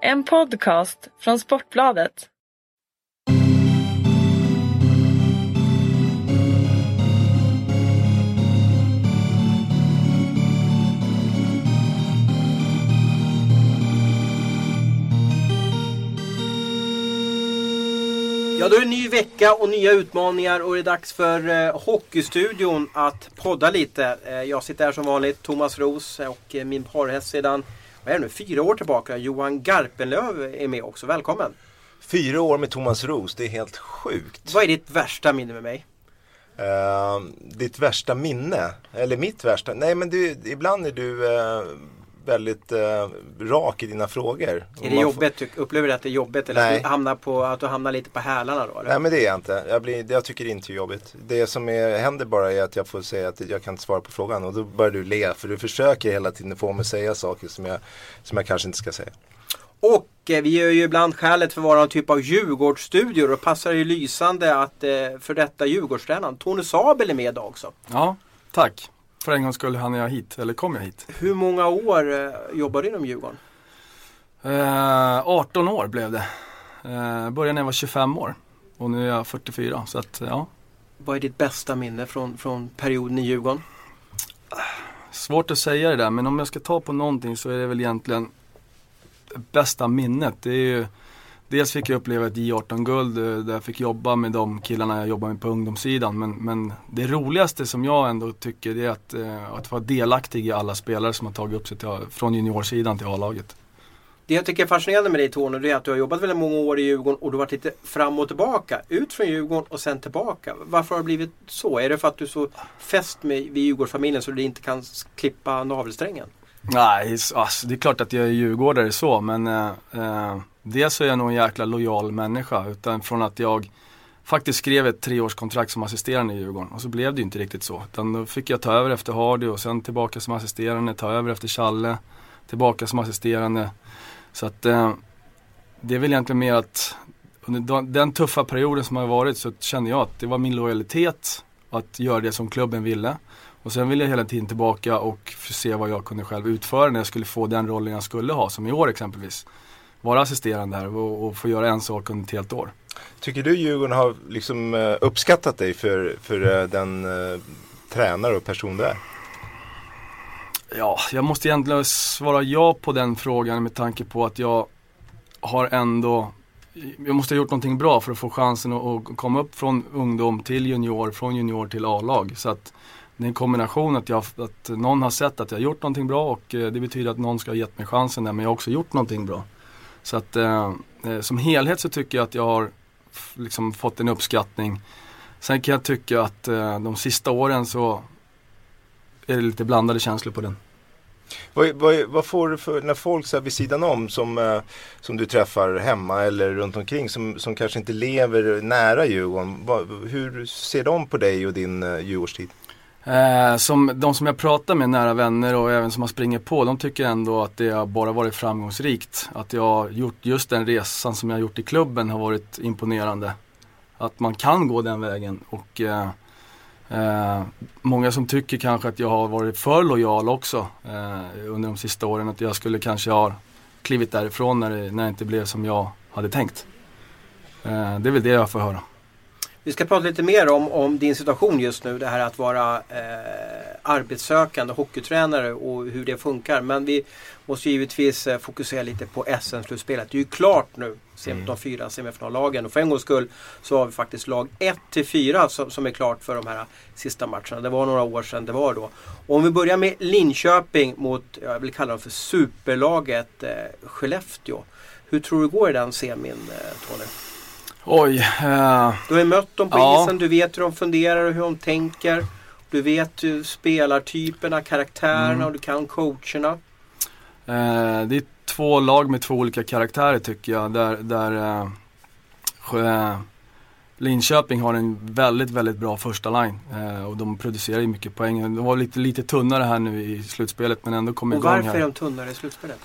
En podcast från Sportbladet. Ja, då är det ny vecka och nya utmaningar och det är dags för eh, Hockeystudion att podda lite. Eh, jag sitter här som vanligt, Thomas Ros och eh, min parhäst sedan, vad är det nu, fyra år tillbaka, Johan Garpenlöv är med också. Välkommen! Fyra år med Thomas Ros, det är helt sjukt. Vad är ditt värsta minne med mig? Uh, ditt värsta minne? Eller mitt värsta? Nej men du, ibland är du uh, väldigt uh, rak i dina frågor. Är det jobbigt? Du upplever du att det är jobbigt? Eller Nej. att du, hamnar på, att du hamnar lite på hälarna då? Eller? Nej men det är jag inte. Jag, blir, jag tycker inte det är jobbigt. Det som är, händer bara är att jag får säga att jag kan inte svara på frågan och då börjar du le. För du försöker hela tiden få mig att säga saker som jag, som jag kanske inte ska säga. Och eh, vi gör ju ibland skälet för en typ av Djurgårdsstudio och passar ju lysande att eh, för detta Djurgårdstränaren Tony Sabel är med idag också. Ja, tack. För en gång skulle hann jag hit, eller kom jag hit. Hur många år eh, jobbar du inom Djurgården? Eh, 18 år blev det. Eh, började när jag var 25 år. Och nu är jag 44. Så att, ja. Vad är ditt bästa minne från, från perioden i Djurgården? Svårt att säga det där, men om jag ska ta på någonting så är det väl egentligen det bästa minnet. Det är ju, dels fick jag uppleva ett J18-guld eh, där jag fick jobba med de killarna jag jobbar med på ungdomssidan. Men, men det roligaste som jag ändå tycker det är att, eh, att vara delaktig i alla spelare som har tagit upp sig till, från juniorsidan till A-laget. Det jag tycker är fascinerande med dig Tony, det är att du har jobbat väldigt många år i Djurgården och du har varit lite fram och tillbaka. Ut från Djurgården och sen tillbaka. Varför har det blivit så? Är det för att du är så fäst med, vid Djurgårdsfamiljen så du inte kan klippa navelsträngen? Nej, alltså, det är klart att jag är djurgårdare så men eh, eh, dels så är jag nog en jäkla lojal människa utan från att jag faktiskt skrev ett treårskontrakt som assisterande i Djurgården och så blev det ju inte riktigt så. Utan då fick jag ta över efter Hardy och sen tillbaka som assisterande, ta över efter Challe, tillbaka som assisterande. Så att eh, det är väl egentligen mer att under den tuffa perioden som har varit så kände jag att det var min lojalitet att göra det som klubben ville. Och sen ville jag hela tiden tillbaka och se vad jag kunde själv utföra när jag skulle få den rollen jag skulle ha, som i år exempelvis. Vara assisterande här och, och få göra en sak under ett helt år. Tycker du Djurgården har liksom eh, uppskattat dig för, för eh, den eh, tränare och person du är? Ja, jag måste egentligen svara ja på den frågan med tanke på att jag har ändå jag måste ha gjort någonting bra för att få chansen att, att komma upp från ungdom till junior, från junior till A-lag. Så att det är en kombination att, jag, att någon har sett att jag har gjort någonting bra och eh, det betyder att någon ska ha gett mig chansen där men jag har också gjort någonting bra. Så att eh, eh, som helhet så tycker jag att jag har liksom fått en uppskattning. Sen kan jag tycka att eh, de sista åren så är det lite blandade känslor på den. Vad, vad, vad får du för, när folk så här vid sidan om som, eh, som du träffar hemma eller runt omkring som, som kanske inte lever nära Djurgården. Vad, hur ser de på dig och din Djurgårdstid? Eh, som, de som jag pratar med, nära vänner och även som har springer på, de tycker ändå att det har bara varit framgångsrikt. Att jag har gjort just den resan som jag har gjort i klubben har varit imponerande. Att man kan gå den vägen och eh, eh, många som tycker kanske att jag har varit för lojal också eh, under de sista åren. Att jag skulle kanske ha klivit därifrån när det, när det inte blev som jag hade tänkt. Eh, det är väl det jag får höra. Vi ska prata lite mer om, om din situation just nu. Det här att vara eh, arbetssökande hockeytränare och hur det funkar. Men vi måste givetvis eh, fokusera lite på SM-slutspelet. Det är ju klart nu, mm. de fyra semifinallagen. Och för en gångs skull så har vi faktiskt lag 1 till 4 som, som är klart för de här sista matcherna. Det var några år sedan det var då. Och om vi börjar med Linköping mot, jag vill kalla dem för superlaget eh, Skellefteå. Hur tror du det går i den semin, eh, Tony? Oj. Eh, Du har ju mött dem på Ja. isen, du vet hur de funderar och hur de tänker. Du vet ju spelartyperna, karaktärerna Mm. och du kan coacherna. Eh, det är två lag med två olika karaktärer tycker jag. Där, där Sjö- Linköping har en väldigt, väldigt bra första line. Och de producerar ju mycket poäng. De var lite, lite tunnare här nu i slutspelet men ändå kom Och igång varför här. är de tunnare i slutspelet?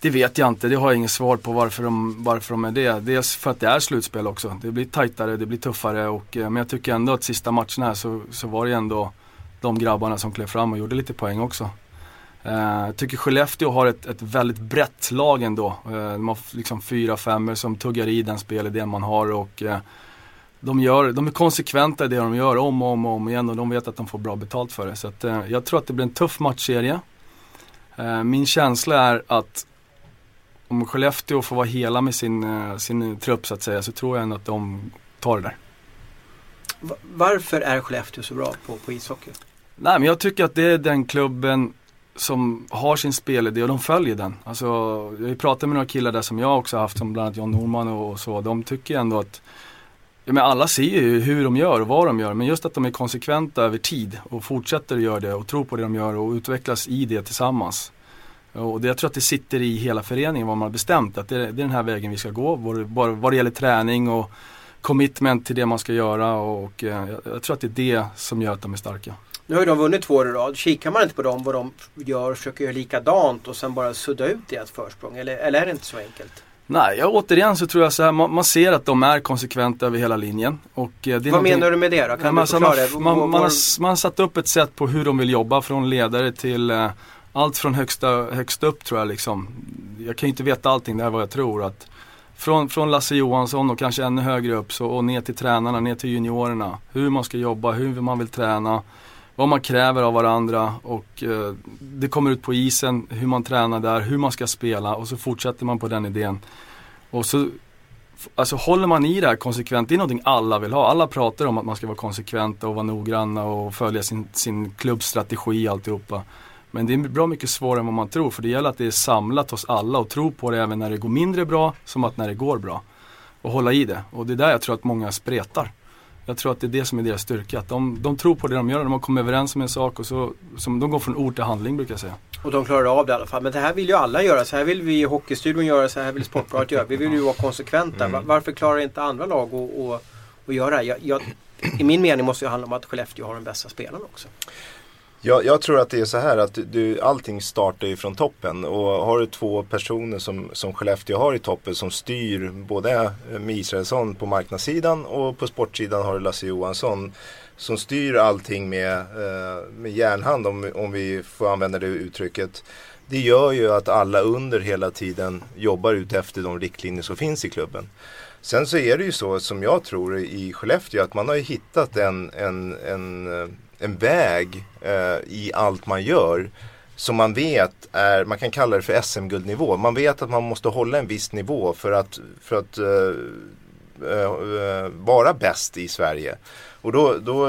Det vet jag inte, det har jag inget svar på varför de, varför de är det. Dels för att det är slutspel också. Det blir tajtare, det blir tuffare och, eh, men jag tycker ändå att sista matcherna här så, så var det ändå de grabbarna som klev fram och gjorde lite poäng också. Eh, jag tycker Skellefteå har ett, ett väldigt brett lag ändå. Eh, de har liksom fyra, femmer som tuggar i den spelidén man har och eh, de, gör, de är konsekventa i det de gör om och om och om igen och de vet att de får bra betalt för det. Så att, jag tror att det blir en tuff matchserie. min känsla är att om Skellefteå får vara hela med sin, sin trupp så att säga så tror jag ändå att de tar det där. Varför är Skellefteå så bra på, på ishockey? Nej men jag tycker att det är den klubben som har sin spelidé och de följer den. Alltså, jag pratat med några killar där som jag också haft, som bland annat John Norman och, så. De tycker ändå att Ja, men alla ser ju hur de gör och vad de gör men just att de är konsekventa över tid och fortsätter att göra det och tror på det de gör och utvecklas i det tillsammans. Och det, jag tror att det sitter i hela föreningen vad man har bestämt att det, det är den här vägen vi ska gå vad, vad det gäller träning och commitment till det man ska göra och, och eh, jag, jag tror att det är det som gör att de är starka. Nu har ju de vunnit två år i rad. Kikar man inte på dem vad de gör och försöker göra likadant och sen bara sudda ut deras försprång? Eller, eller är det inte så enkelt? Nej, ja, återigen så tror jag så här, man, man, ser att de är konsekventa över hela linjen. Och, eh, Vad menar du med det då? Kan ja, du alltså man, man, man, har, man har satt upp ett sätt på hur de vill jobba från ledare till eh, allt från högsta, högst upp tror jag liksom. Jag kan ju inte veta allting, det här vad jag tror. att från, från Lasse Johansson och kanske ännu högre upp så, och ner till tränarna, ner till juniorerna. Hur man ska jobba, hur man vill träna vad man kräver av varandra och eh, det kommer ut på isen, hur man tränar där, hur man ska spela och så fortsätter man på den idén. Och så Alltså håller man i det här konsekvent, det är någonting alla vill ha. Alla pratar om att man ska vara konsekvent och vara noggranna och följa sin, sin klubbstrategi alltihopa. Men det är bra mycket svårare än vad man tror för det gäller att det är samlat hos alla och tro på det även när det går mindre bra som att när det går bra. Och hålla i det. Och det är där jag tror att många spretar. Jag tror att det är det som är deras styrka. Att de, de tror på det de gör, de har kommit överens om en sak och så som de går från ord till handling brukar jag säga. Och de klarar av det i alla fall. Men det här vill ju alla göra. Så här vill vi i Hockeystudion göra, så här vill Sportbladet göra. Vi vill ju vara konsekventa. Mm. Varför klarar inte andra lag att, att, att göra det? Jag, jag, I min mening måste det handla om att Skellefteå har den bästa spelaren också. Jag, jag, tror att det är så här att du, allting startar ju från toppen och har du två personer som, som Skellefteå har i toppen som styr både eh, med Israelsson på marknadssidan och på sportsidan har du Lasse Johansson som styr allting med, eh, med järnhand om, om vi får använda det uttrycket. Det gör ju att alla under hela tiden jobbar ut efter de riktlinjer som finns i klubben. Sen så är det ju så som jag tror i Skellefteå att man har hittat en, en, en, eh, en väg eh, i allt man gör som man vet är, man kan kalla det för SM-guldnivå. Man vet att man måste hålla en viss nivå för att, för att eh, eh, eh vara bäst i Sverige. Och då, då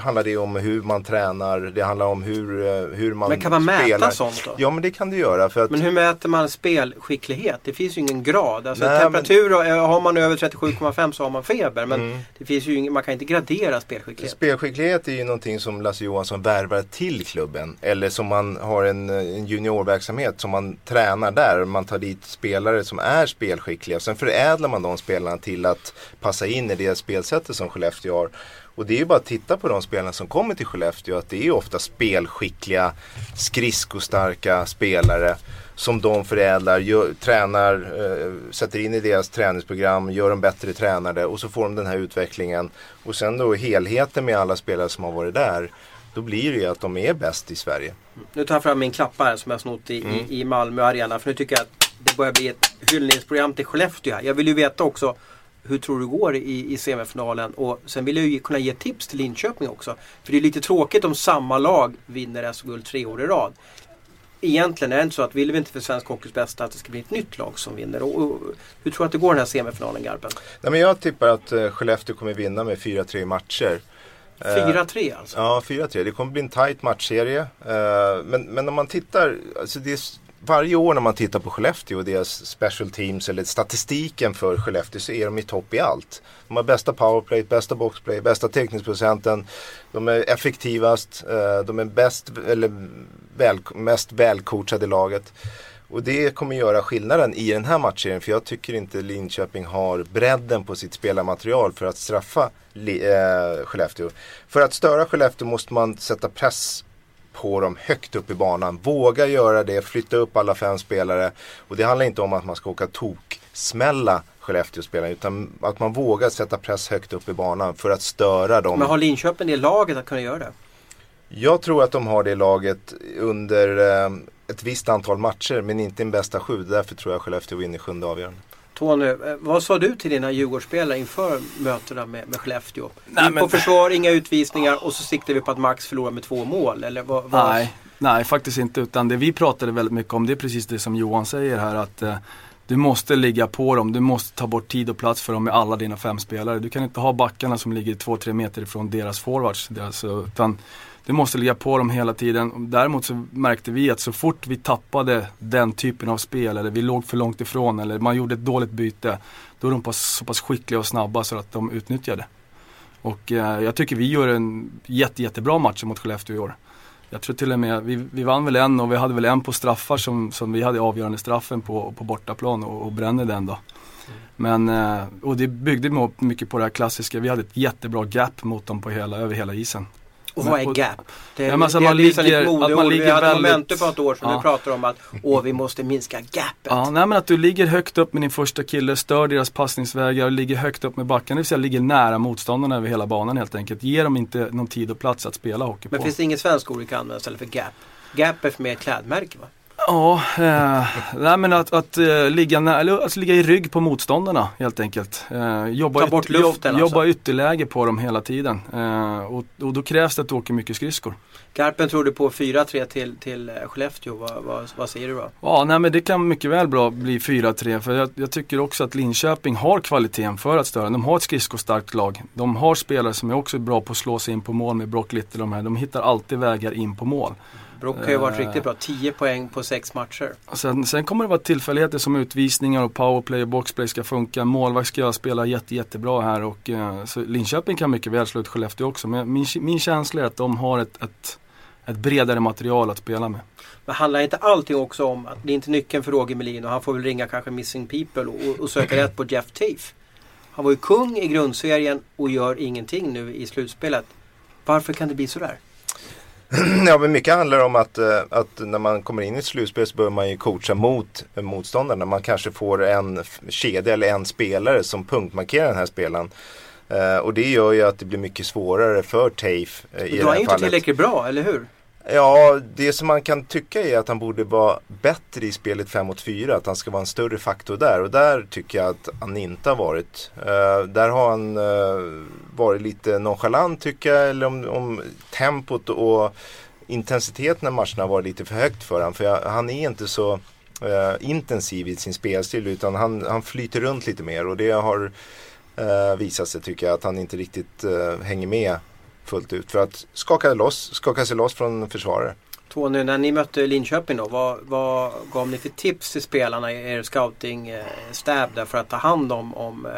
handlar det om hur man tränar, det handlar om hur, eh, hur man Men kan man spelar. mäta sånt då? Ja men det kan du göra. För att... Men hur mäter man spelskicklighet? Det finns ju ingen grad. Alltså Nej, temperatur, men... har man över 37,5 så har man feber. Men mm. det finns ju ingen, man kan inte gradera spelskicklighet. Spelskicklighet är ju någonting som Lasse Johansson värvar till klubben. Eller som man har en, en juniorverksamhet som man tränar där. Man tar dit spelare som är spelskickliga. Sen förädlar man de spelarna till att passa in i det spelsättet som Skellefteå har. Och det är ju bara att titta på de spelarna som kommer till Skellefteå att det är ofta spelskickliga, skridskostarka spelare som de förädlar, gör, tränar, eh, sätter in i deras träningsprogram, gör dem bättre tränade och så får de den här utvecklingen. Och sen då helheten med alla spelare som har varit där. Då blir det ju att de är bäst i Sverige. Nu tar jag fram min klappa här som jag snott i, mm. i, i Malmö Arena. För nu tycker jag att det börjar bli ett hyllningsprogram till Skellefteå här. Jag vill ju veta också hur tror du går i, i semifinalen? Och sen vill jag ju kunna ge tips till Linköping också. För det är lite tråkigt om samma lag vinner SM-guld tre år i rad. Egentligen är det inte så att vill vi inte för svensk hockeys bästa att det ska bli ett nytt lag som vinner. Och, och, hur tror du att det går den här semifinalen Garpen? Nej, men jag tippar att uh, Skellefteå kommer vinna med 4-3 matcher. 4-3 uh, alltså? Ja, 4-3. Det kommer bli en tight matchserie. Uh, men, men om man tittar, alltså det är varje år när man tittar på Skellefteå och deras special teams eller statistiken för Skellefteå så är de i topp i allt. De har bästa powerplay, bästa boxplay, bästa teckningsprocenten. De är effektivast, eh, de är bäst, eller väl, mest välcoachade i laget. Och det kommer göra skillnaden i den här matchen för jag tycker inte Linköping har bredden på sitt spelarmaterial för att straffa eh, Skellefteå. För att störa Skellefteå måste man sätta press på dem högt upp i banan. Våga göra det, flytta upp alla fem spelare. Och det handlar inte om att man ska åka tok smälla Skellefteå-spelarna utan att man vågar sätta press högt upp i banan för att störa dem. Men har Linköping det laget att kunna göra det? Jag tror att de har det laget under, eh, ett visst antal matcher men inte en bästa sju. Därför tror jag Skellefteå vinner sjunde avgörande. Tony, eh, vad sa du till dina Djurgårdsspelare inför mötena med, med Skellefteå? Nej, In på men- försvar, inga utvisningar och så siktar vi på att Max förlorar med två mål. Eller vad, vad? Nej, nej faktiskt inte. Utan det vi pratade väldigt mycket om det är precis det som Johan säger här att eh, du måste ligga på dem. Du måste ta bort tid och plats för dem med alla dina fem spelare. Du kan inte ha backarna som ligger två, tre meter ifrån deras forwards. Deras, eh, utan du måste ligga på dem hela tiden. Däremot så märkte vi att så fort vi tappade den typen av spel eller vi låg för långt ifrån eller man gjorde ett dåligt byte. Då är de så pass skickliga och snabba så att de utnyttjade. Och eh, jag tycker vi gör en jätte, jättebra match mot Skellefteå i år. Jag tror till och med, vi, vi vann väl en och vi hade väl en på straffar som, som vi hade avgörande straffen på, på bortaplan och, och brände den då. Men, eh, och det byggde mycket på det här klassiska, vi hade ett jättebra gap mot dem på hela, över hela isen. Och vad är och- gap? Det, Ja, men alltså det man ligger- lite att man modeord. Vi ligger hade väldigt- momentum för ett år sedan. Ja. Nu pratar de om att åh, vi måste minska gapet. Ja, nej men att du ligger högt upp med din första kille, stör deras passningsvägar, ligger högt upp med backarna, det vill säga ligger nära motståndarna över hela banan helt enkelt. Ge dem inte någon tid och plats att spela hockey Men på. finns det ingen svensk ord vi kan använda istället för gap? Gap är för mig ett klädmärke va? Ja, eh, nej men att, att eh, ligga, nä- alltså ligga i rygg på motståndarna helt enkelt. Eh, jobba, Ta bort yt- luften jobb, alltså. jobba ytterläge på dem hela tiden. Eh, och, och då krävs det att du åker mycket skridskor. Garpen trodde på 4-3 till, till eh, Skellefteå. Vad, vad, vad säger du då? Ja, nej men det kan mycket väl bra bli 4-3 för jag, jag tycker också att Linköping har kvaliteten för att störa. De har ett skridskostarkt lag. De har spelare som är också bra på att slå sig in på mål med Brock Little och de här. De hittar alltid vägar in på mål. Brock har ju varit Eh. riktigt bra. 10 poäng på 6 matcher. Sen, sen kommer det vara tillfälligheter som utvisningar och powerplay och boxplay ska funka. Målvakt ska spela jätte, jättebra här och eh, så Linköping kan mycket väl slå ut Skellefteå också. Men min, min känsla är att de har ett, ett, ett bredare material att spela med. Men handlar inte allting också om att det är inte nyckeln för Roger Melin och han får väl ringa kanske Missing People och, och söka rätt på Jeff Tafe. Han var ju kung i grundserien och gör ingenting nu i slutspelet. Varför kan det bli sådär? Ja men mycket handlar om att, eh, att när man kommer in i ett slutspel så bör man ju coacha mot eh, motståndarna. Man kanske får en kedja eller en spelare som punktmarkerar den här spelaren. Eh, och det gör ju att det blir mycket svårare för Tafe i Du det är här inte fallet. tillräckligt bra, eller hur? Ja, det som man kan tycka är att han borde vara bättre i spelet 5 mot 4. Att han ska vara en större faktor där. Och där tycker jag att han inte har varit. Uh, där har han uh, varit lite nonchalant tycker jag. Eller om, om tempot och intensiteten i matcherna har varit lite för högt för honom. För jag, han är inte så uh, intensiv i sin spelstil. Utan han, han flyter runt lite mer. Och det har visat sig tycker jag att han inte riktigt hänger med fullt ut. För att skaka, loss, skaka sig loss från försvarare. Tony, när ni mötte Linköping då, vad, vad gav ni för tips till spelarna i er scouting-stab där för att ta hand om, om eh,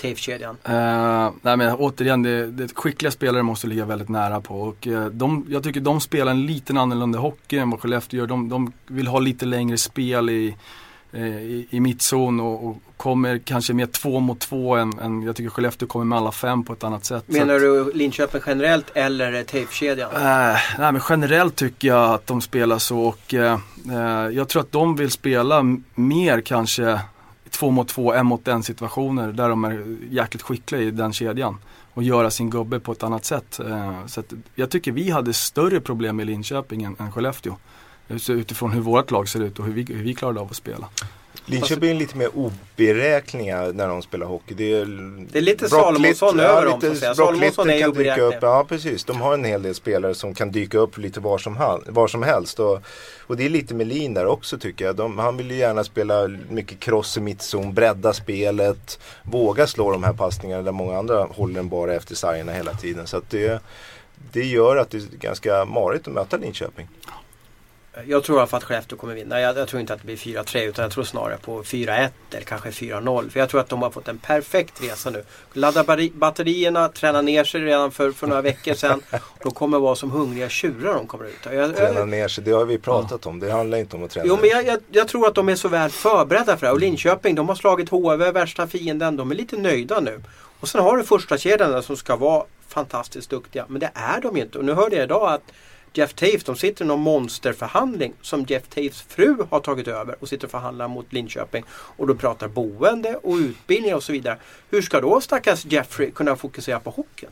Tafe-kedjan? Eh, nej men återigen, det, det, skickliga spelare måste ligga väldigt nära på. Och, eh, de, jag tycker de spelar en liten annorlunda hockey än vad Skellefteå gör. De, de vill ha lite längre spel i, eh, i, i mittzon och, och kommer kanske mer två mot två än, än jag tycker Skellefteå kommer med alla fem på ett annat sätt. Menar att, du Linköping generellt eller eh, Tafe-kedjan? Eh, nej men generellt tycker jag att de spelar så och eh, eh, jag tror att de vill spela mer kanske två mot två, en mot en situationer där de är jäkligt skickliga i den kedjan. Och göra sin gubbe på ett annat sätt. Eh, så jag tycker vi hade större problem i Linköping än, än Skellefteå. Utifrån hur vårt lag ser ut och hur vi, hur vi klarade av att spela. Linköping är lite mer oberäkneliga när de spelar hockey. Det är, Det är lite Salomonsson över ja, dem. Brock Salomonsson är ju kan dyka oberäknelig. upp. Ja precis, de har en hel del spelare som kan dyka upp lite var som, var som helst. Och, och det är lite Melin där också tycker jag. De, han vill ju gärna spela mycket cross i mittzon, bredda spelet, våga slå de här passningarna där många andra håller den bara efter sargerna hela tiden. Så att det, det gör att det är ganska marigt att möta Linköping. Jag tror i alla fall att Skellefteå kommer vinna. Jag, jag tror inte att det blir 4-3 utan jag tror snarare på 4-1 eller kanske 4-0. För jag tror att de har fått en perfekt resa nu. Ladda batterierna, träna ner sig redan för, för några veckor sedan. De kommer vara som hungriga tjurar de kommer ut. Jag, Träna jag, ner sig, det har vi pratat om. Det handlar inte om att träna jo ner men jag, jag, jag tror att de är så väl förberedda för det. Och Linköping de har slagit HV, värsta fienden. De är lite nöjda nu. Och sen har du första kedjan som ska vara fantastiskt duktiga. Men det är de ju inte. Och nu hörde jag idag att Jeff Taves, de sitter i någon monsterförhandling som Jeff Taves fru har tagit över och sitter och förhandlar mot Linköping. Och de pratar boende och utbildning och så vidare. Hur ska då stackars Jeffrey kunna fokusera på hockeyn?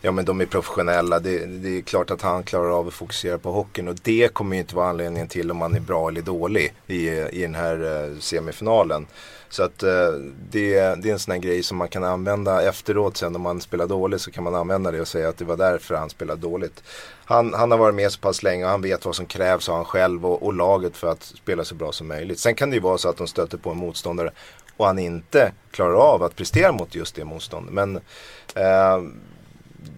Ja men de är professionella. Det, det, är klart att han klarar av att fokusera på hockeyn och det kommer ju inte vara anledningen till om han är bra eller dålig i, i den här eh, semifinalen. Så att eh, det, det är en sån här grej som man kan använda efteråt sen om man spelar dåligt så kan man använda det och säga att det var därför han spelade dåligt. Han, han har varit med så pass länge och han vet vad som krävs av han själv och, och laget för att spela så bra som möjligt. Sen kan det ju vara så att de stöter på en motståndare och han inte klarar av att prestera mot just det motståndet. Men eh,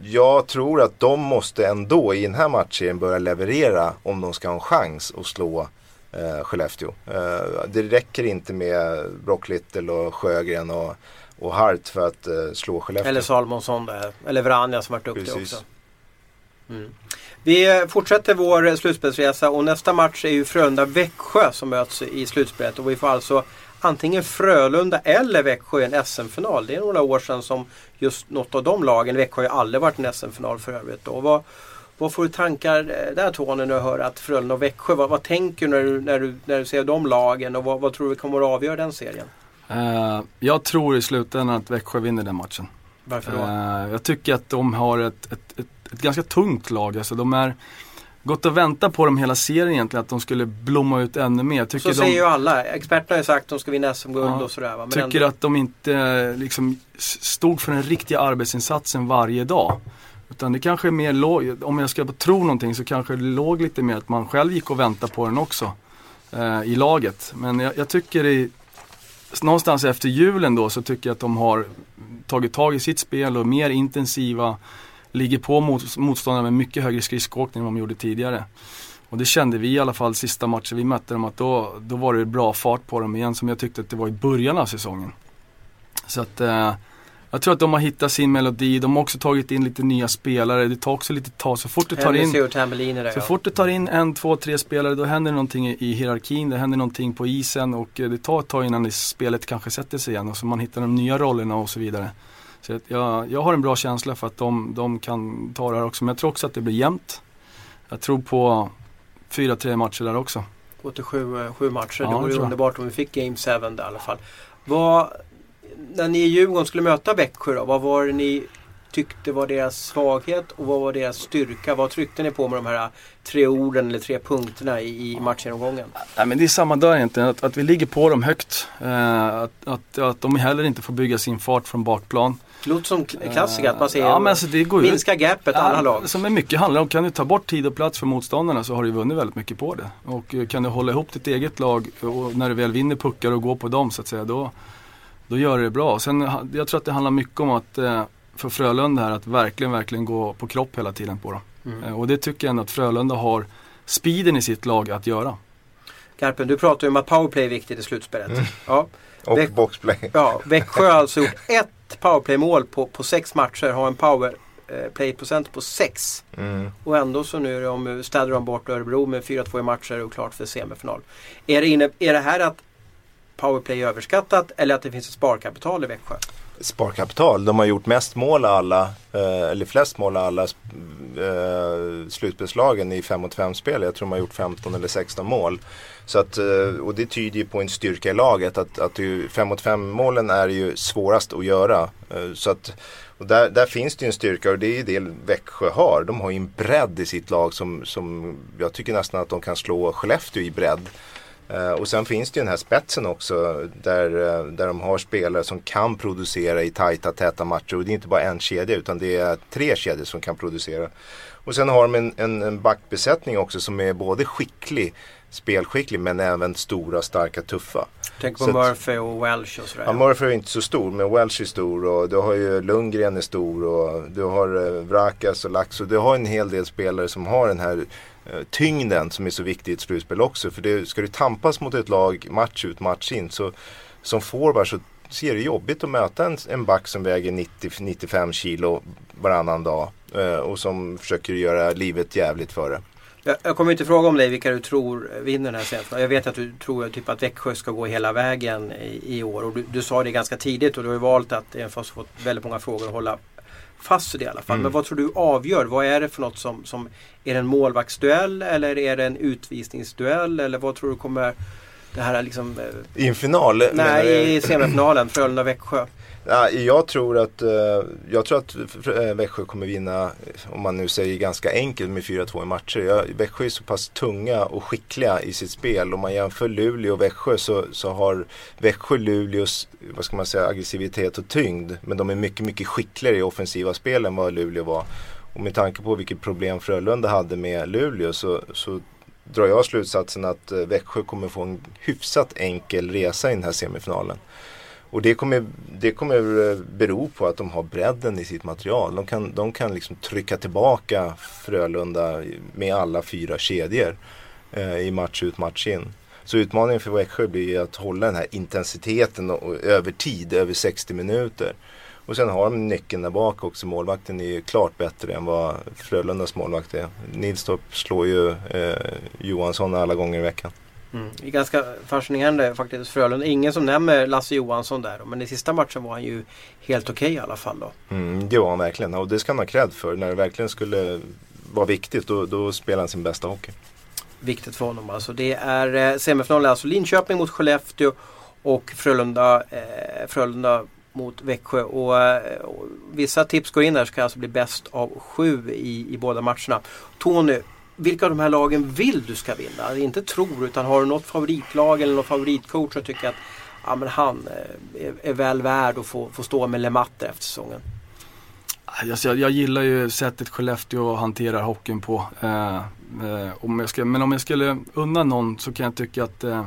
jag tror att de måste ändå i den här matchen börja leverera om de ska ha en chans att slå eh, Skellefteå. Eh, det räcker inte med Brock Little och Sjögren och, och Hart för att eh, slå Skellefteå. Eller Salmonsson där. Eller Vranja som varit duktig Precis. också. Mm. Vi fortsätter vår slutspelsresa och nästa match är ju Frölunda-Växjö som möts i slutspelet. Och vi får alltså antingen Frölunda eller Växjö i en SM-final. Det är några år sedan som just något av de lagen, Växjö har ju aldrig varit en SM-final för övrigt. Då. Vad, vad får du tankar eh, där Tony när du hör att Frölunda och Växjö, vad, vad tänker du när, du när du när du ser de lagen och vad, vad tror du kommer att avgöra den serien? Uh, jag tror i slutändan att Växjö vinner den matchen. Varför då? Uh, jag tycker att de har ett, ett, ett, ett ganska tungt lag. Alltså de är gått och väntat på dem hela serien egentligen, att de skulle blomma ut ännu mer. Tycker så säger de, ju alla. Experterna har ju sagt att de ska vinna SM-guld ja, och sådär. Men tycker ändå... att de inte liksom stod för den riktiga arbetsinsatsen varje dag. Utan det kanske är mer, om jag ska tro någonting så kanske det låg lite mer att man själv gick och väntade på den också. Eh, I laget. Men jag, jag tycker i, någonstans efter julen då så tycker jag att de har tagit tag i sitt spel och mer intensiva ligger på mot, motståndare med mycket högre skridskoåkning än vad de gjorde tidigare. Och det kände vi i alla fall sista matchen vi mötte dem att då, då var det bra fart på dem igen som jag tyckte att det var i början av säsongen. Så att eh, jag tror att de har hittat sin melodi, de har också tagit in lite nya spelare. Det tar också lite tag. Så fort du tar in, där, så fort du tar in en, två, tre spelare då händer någonting i hierarkin, det händer någonting på isen och eh, det tar ett tag innan spelet kanske sätter sig igen och så man hittar de nya rollerna och så vidare. Så jag, jag har en bra känsla för att de, de kan ta det här också. Men jag tror också att det blir jämnt. Jag tror på 4-3 matcher där också. Gå till sju, eh, sju matcher. Ja, det vore underbart om vi fick Game 7 där i alla fall. Vad, när ni i Djurgården skulle möta Växjö då, vad var det ni tyckte var deras svaghet och vad var deras styrka? Vad tryckte ni på med de här tre orden eller tre punkterna i, i matchgenomgången? Nej, men det är samma där egentligen, att, att vi ligger på dem högt. Eh, att, att, att de heller inte får bygga sin fart från bakplan. Låter som klassiker att man säger ja, men alltså det går minska gapet ja, alla lag. Som är mycket handlar om, kan du ta bort tid och plats för motståndarna så har du vunnit väldigt mycket på det. Och eh, kan du hålla ihop ditt eget lag och när du väl vinner puckar och går på dem så att säga då, då gör du det bra. Sen jag tror att det handlar mycket om att eh, för Frölunda här att verkligen, verkligen gå på kropp hela tiden på dem. Mm. Eh, och det tycker jag ändå att Frölunda har speeden i sitt lag att göra. Garpen, du pratar ju om att powerplay är viktigt i slutspelet. Mm. Ja. Och Väx boxplay. Ja, Växjö har alltså gjort ett powerplay-mål på, på sex matcher. Har en powerplay-procent på sex. Mm. Och ändå så nu är om städar de bort Örebro med 4-2 i matcher och klart för semifinal. Är det, inne, är det här att powerplay är överskattat eller att det finns ett sparkapital i Växjö? Sparkapital. De har gjort mest mål alla, eh, eller flest mål alla eh, slutspelslagen i 5 mot 5 spel. Jag tror de har gjort 15 eller 16 mål. Så att, eh, och det tyder ju på en styrka i laget. Att, att 5 mot 5 målen är ju svårast att göra. Eh, så att, och där, där finns det ju en styrka och det är ju det Växjö har. De har ju en bredd i sitt lag som, som jag tycker nästan att de kan slå Skellefteå i bredd. Uh, och sen finns det ju den här spetsen också där, uh, där de har spelare som kan producera i tajta, täta matcher. Och det är inte bara en kedja utan det är tre kedjor som kan producera. Och sen har de en, en, en backbesättning också som är både skicklig, spelskicklig men även stora, starka, tuffa. Tänk på så Murphy och Welsh och sådär. Ja, Murphy är inte så stor men Welsh är stor och du har ju Lundgren är stor och du har uh, Vrakas och Laxo. Du har en hel del spelare som har den här Eh, Eh, tyngden som är så viktig i ett slutspel också. För det, ska du tampas mot ett lag match ut match in så som forward så ser det jobbigt att möta en, en back som väger 90-95 kilo varannan dag eh, och som försöker göra livet jävligt för det. Jag, jag kommer inte fråga om dig vilka du tror vinner den här serien. Jag vet att du tror typ att Växjö ska gå hela vägen i, i år. Och du, du, sa det ganska tidigt och du har ju valt att, även fast du fått väldigt många frågor, att hålla fast det i alla fall. Mm. Men vad tror du avgör? Vad är det för något som, som Är det en målvaktsduell eller är det en utvisningsduell? Eller vad tror du kommer det här liksom... I en final? du? Nej, i semifinalen, Frölunda-Växjö. Ja, jag tror att, eh, jag tror att eh, Växjö kommer vinna, om man nu säger ganska enkelt, med 4-2 i matcher. Jag, Växjö är så pass tunga och skickliga i sitt spel. Om man jämför Luleå och Växjö så, så har Växjö Luleås, vad ska man säga, aggressivitet och tyngd. Men de är mycket, mycket skickligare i offensiva spel än vad Luleå var. Och med tanke på vilket problem Frölunda hade med Luleå så, så drar jag slutsatsen att eh, Växjö kommer få en hyfsat enkel resa i den här semifinalen. Och det kommer, det kommer eh, bero på att de har bredden i sitt material. De kan, de kan liksom trycka tillbaka Frölunda med alla fyra kedjor eh, i match ut match in. Så utmaningen för Växjö blir att hålla den här intensiteten och, och över tid, över 60 minuter. Och sen har de nyckeln där bak också. Målvakten är ju klart bättre än vad Frölundas målvakt är. Nilstorp slår ju eh, Johansson alla gånger i veckan. Mm. Det är ganska fascinerande faktiskt Frölunda. Ingen som nämner Lasse Johansson där. Men i sista matchen var han ju helt okej okay, i alla fall då. Mm, det var han verkligen och det ska han ha cred för. När det verkligen skulle vara viktigt då, då spelar han sin bästa hockey. Viktigt för honom alltså. Det är eh, semifinal alltså Linköping mot Skellefteå och Frölunda, eh, Frölunda mot Växjö. Och, eh, och, vissa tips går in där så kan alltså bli bäst av sju i, i båda matcherna. Tony, vilka av de här lagen vill du ska vinna? Inte tror utan har du något favoritlag eller någon favoritcoach som tycker att ja, men han eh, är, är väl värd att få, få stå med Lematte efter säsongen? Alltså, jag, jag, gillar ju sättet Skellefteå hanterar hockeyn på. Eh, eh, om jag ska, men om jag skulle unna någon så kan jag tycka att det eh,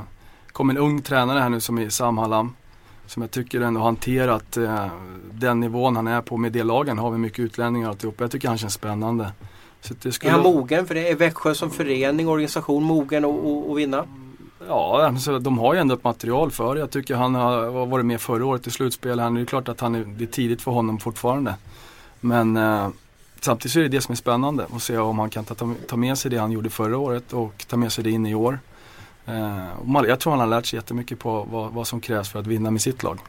kom en ung tränare här nu som är Sam Hallam. Som jag tycker ändå hanterat eh, den nivån han är på med det lagen. Har vi mycket utlänningar och alltihop. Jag tycker han känns spännande. Skulle... Är han mogen för det? Är Växjö som förening, organisation mogen att vinna? Ja, alltså, de har ju ändå ett material för det. Jag tycker han har varit med förra året i slutspel. Han, det är klart att han är, det är tidigt för honom fortfarande. Men eh, samtidigt så är det det som är spännande. Att se om han kan ta, ta med sig det han gjorde förra året och ta med sig det in i år. Eh, jag tror han har lärt sig jättemycket på vad, vad som krävs för att vinna med sitt lag.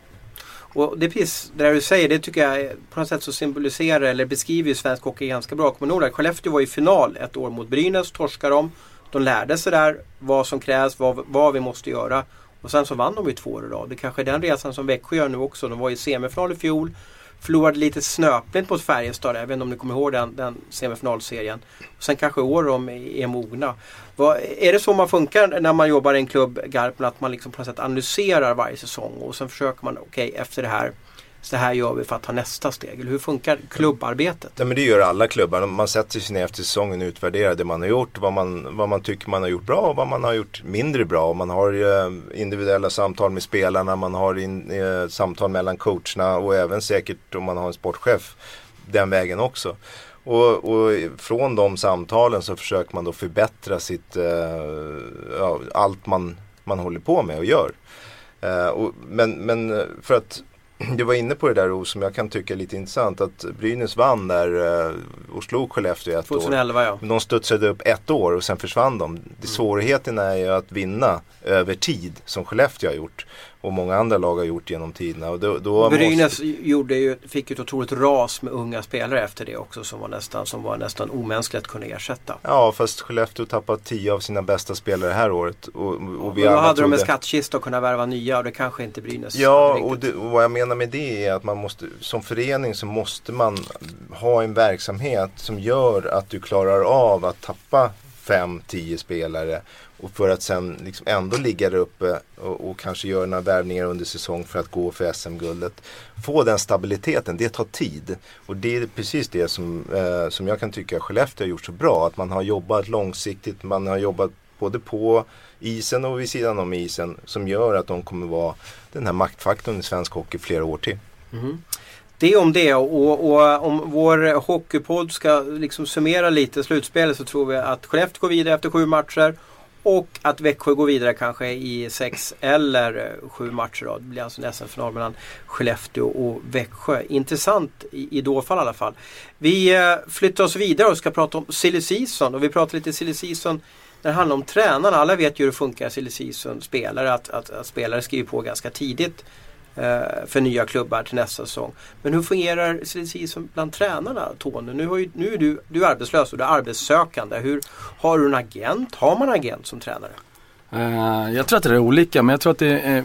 Och det, precis, det där du säger, det tycker jag på något sätt så symboliserar eller beskriver ju svensk hockey ganska bra. Kommer ihåg Skellefteå var i final ett år mot Brynäs, torskade de. De lärde sig där vad som krävs, vad, vad vi måste göra. Och sen så vann de ju två år i rad. Det kanske är den resan som Växjö gör nu också. De var i semifinal i fjol. Förlorade lite snöpligt mot Färjestad, jag vet inte om ni kommer ihåg den, den semifinalserien. Och sen kanske i år de är mogna. Vad, är det så man funkar när man jobbar i en klubb, Garpen, att man liksom på något sätt analyserar varje säsong och sen försöker man, okej okay, efter det här så här gör vi för att ta nästa steg. Eller hur funkar klubbarbetet? Ja, men det gör alla klubbar. Man sätter sig ner efter säsongen och utvärderar det man har gjort. Vad man, vad man tycker man har gjort bra och vad man har gjort mindre bra. Man har eh, individuella samtal med spelarna. Man har in, eh, samtal mellan coacherna och även säkert om man har en sportchef den vägen också. Och, och, från de samtalen så försöker man då förbättra sitt, eh, ja, allt man, man håller på med och gör. Eh, och, men, men för att du var inne på det där som jag kan tycka är lite intressant att Brynäs vann där eh, och slog Skellefteå ett 2011, år. Ja. De studsade upp ett år och sen försvann de. Mm. Svårigheten är ju att vinna över tid som Skellefteå har gjort och många andra lag har gjort genom tiderna. Och då, då Brynäs måste... gjorde ju, fick ju ett otroligt ras med unga spelare efter det också som var nästan, som var nästan omänskligt att kunna ersätta. Ja fast Skellefteå tappat tio av sina bästa spelare det här året. Och, och vi ja, då hade de en skattkista och kunna värva nya och det kanske inte Brynäs Ja och, det, och, vad jag menar med det är att man måste som förening så måste man ha en verksamhet som gör att du klarar av att tappa fem, tio spelare och för att sen liksom ändå ligga där uppe och, och, kanske göra några värvningar under säsong för att gå för SM-guldet. Få den stabiliteten, det tar tid. Och det är precis det som, eh, som jag kan tycka Skellefteå har gjort så bra. Att man har jobbat långsiktigt, man har jobbat både på isen och vid sidan om isen. Som gör att de kommer vara den här maktfaktorn i svensk hockey flera år till. Mm. Det om det och, och, om vår hockeypodd ska liksom summera lite slutspelet så tror vi att Skellefteå går vidare efter sju matcher och att Växjö går vidare kanske i sex eller eh, sju matcher. Då. Det blir alltså en SM-final mellan Skellefteå och Växjö. Intressant i, i då fall i alla fall. Vi eh, flyttar oss vidare och ska prata om silly season. Och vi pratar lite silly season när det handlar om tränarna. Alla vet ju hur det funkar i silly season spelare. Att, att, att spelare skriver på ganska tidigt för nya klubbar till nästa säsong. Men hur fungerar silly bland tränarna Tony? Nu, har ju, nu är du, du är arbetslös och du är arbetssökande. Hur, har du en agent? Har man agent som tränare? Eh, jag tror att det är olika men jag tror att det är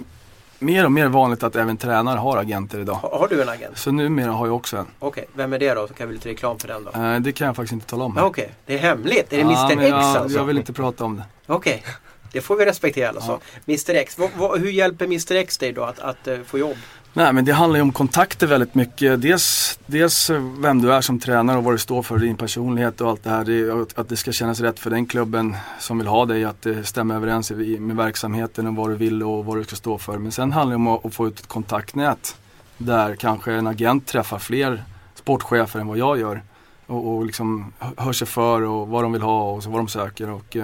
mer och mer vanligt att även tränare har agenter idag. Har, har du en agent? Så numera har jag också en. Okej, vem är det då? Så kan vi lite reklam för den då. Eh, det kan jag faktiskt inte tala om. Okej, det är hemligt. Är det Ja, Mr X jag, alltså? jag vill inte prata om det. Okej, det får vi respektera alltså. Mr X, hur hjälper Mr X dig då att, att eh, få jobb? Nej men det handlar ju om kontakter väldigt mycket. Dels, dels vem du är som tränare och vad du står för, din personlighet och allt det här. Att, det ska kännas rätt för den klubben som vill ha dig, att det stämmer överens med verksamheten och vad du vill och vad du ska stå för. Men sen handlar det om att, få ut ett kontaktnät där kanske en agent träffar fler sportchefer än vad jag gör. Och, och liksom hö- hör sig för och vad de vill ha och vad de söker. Och, eh,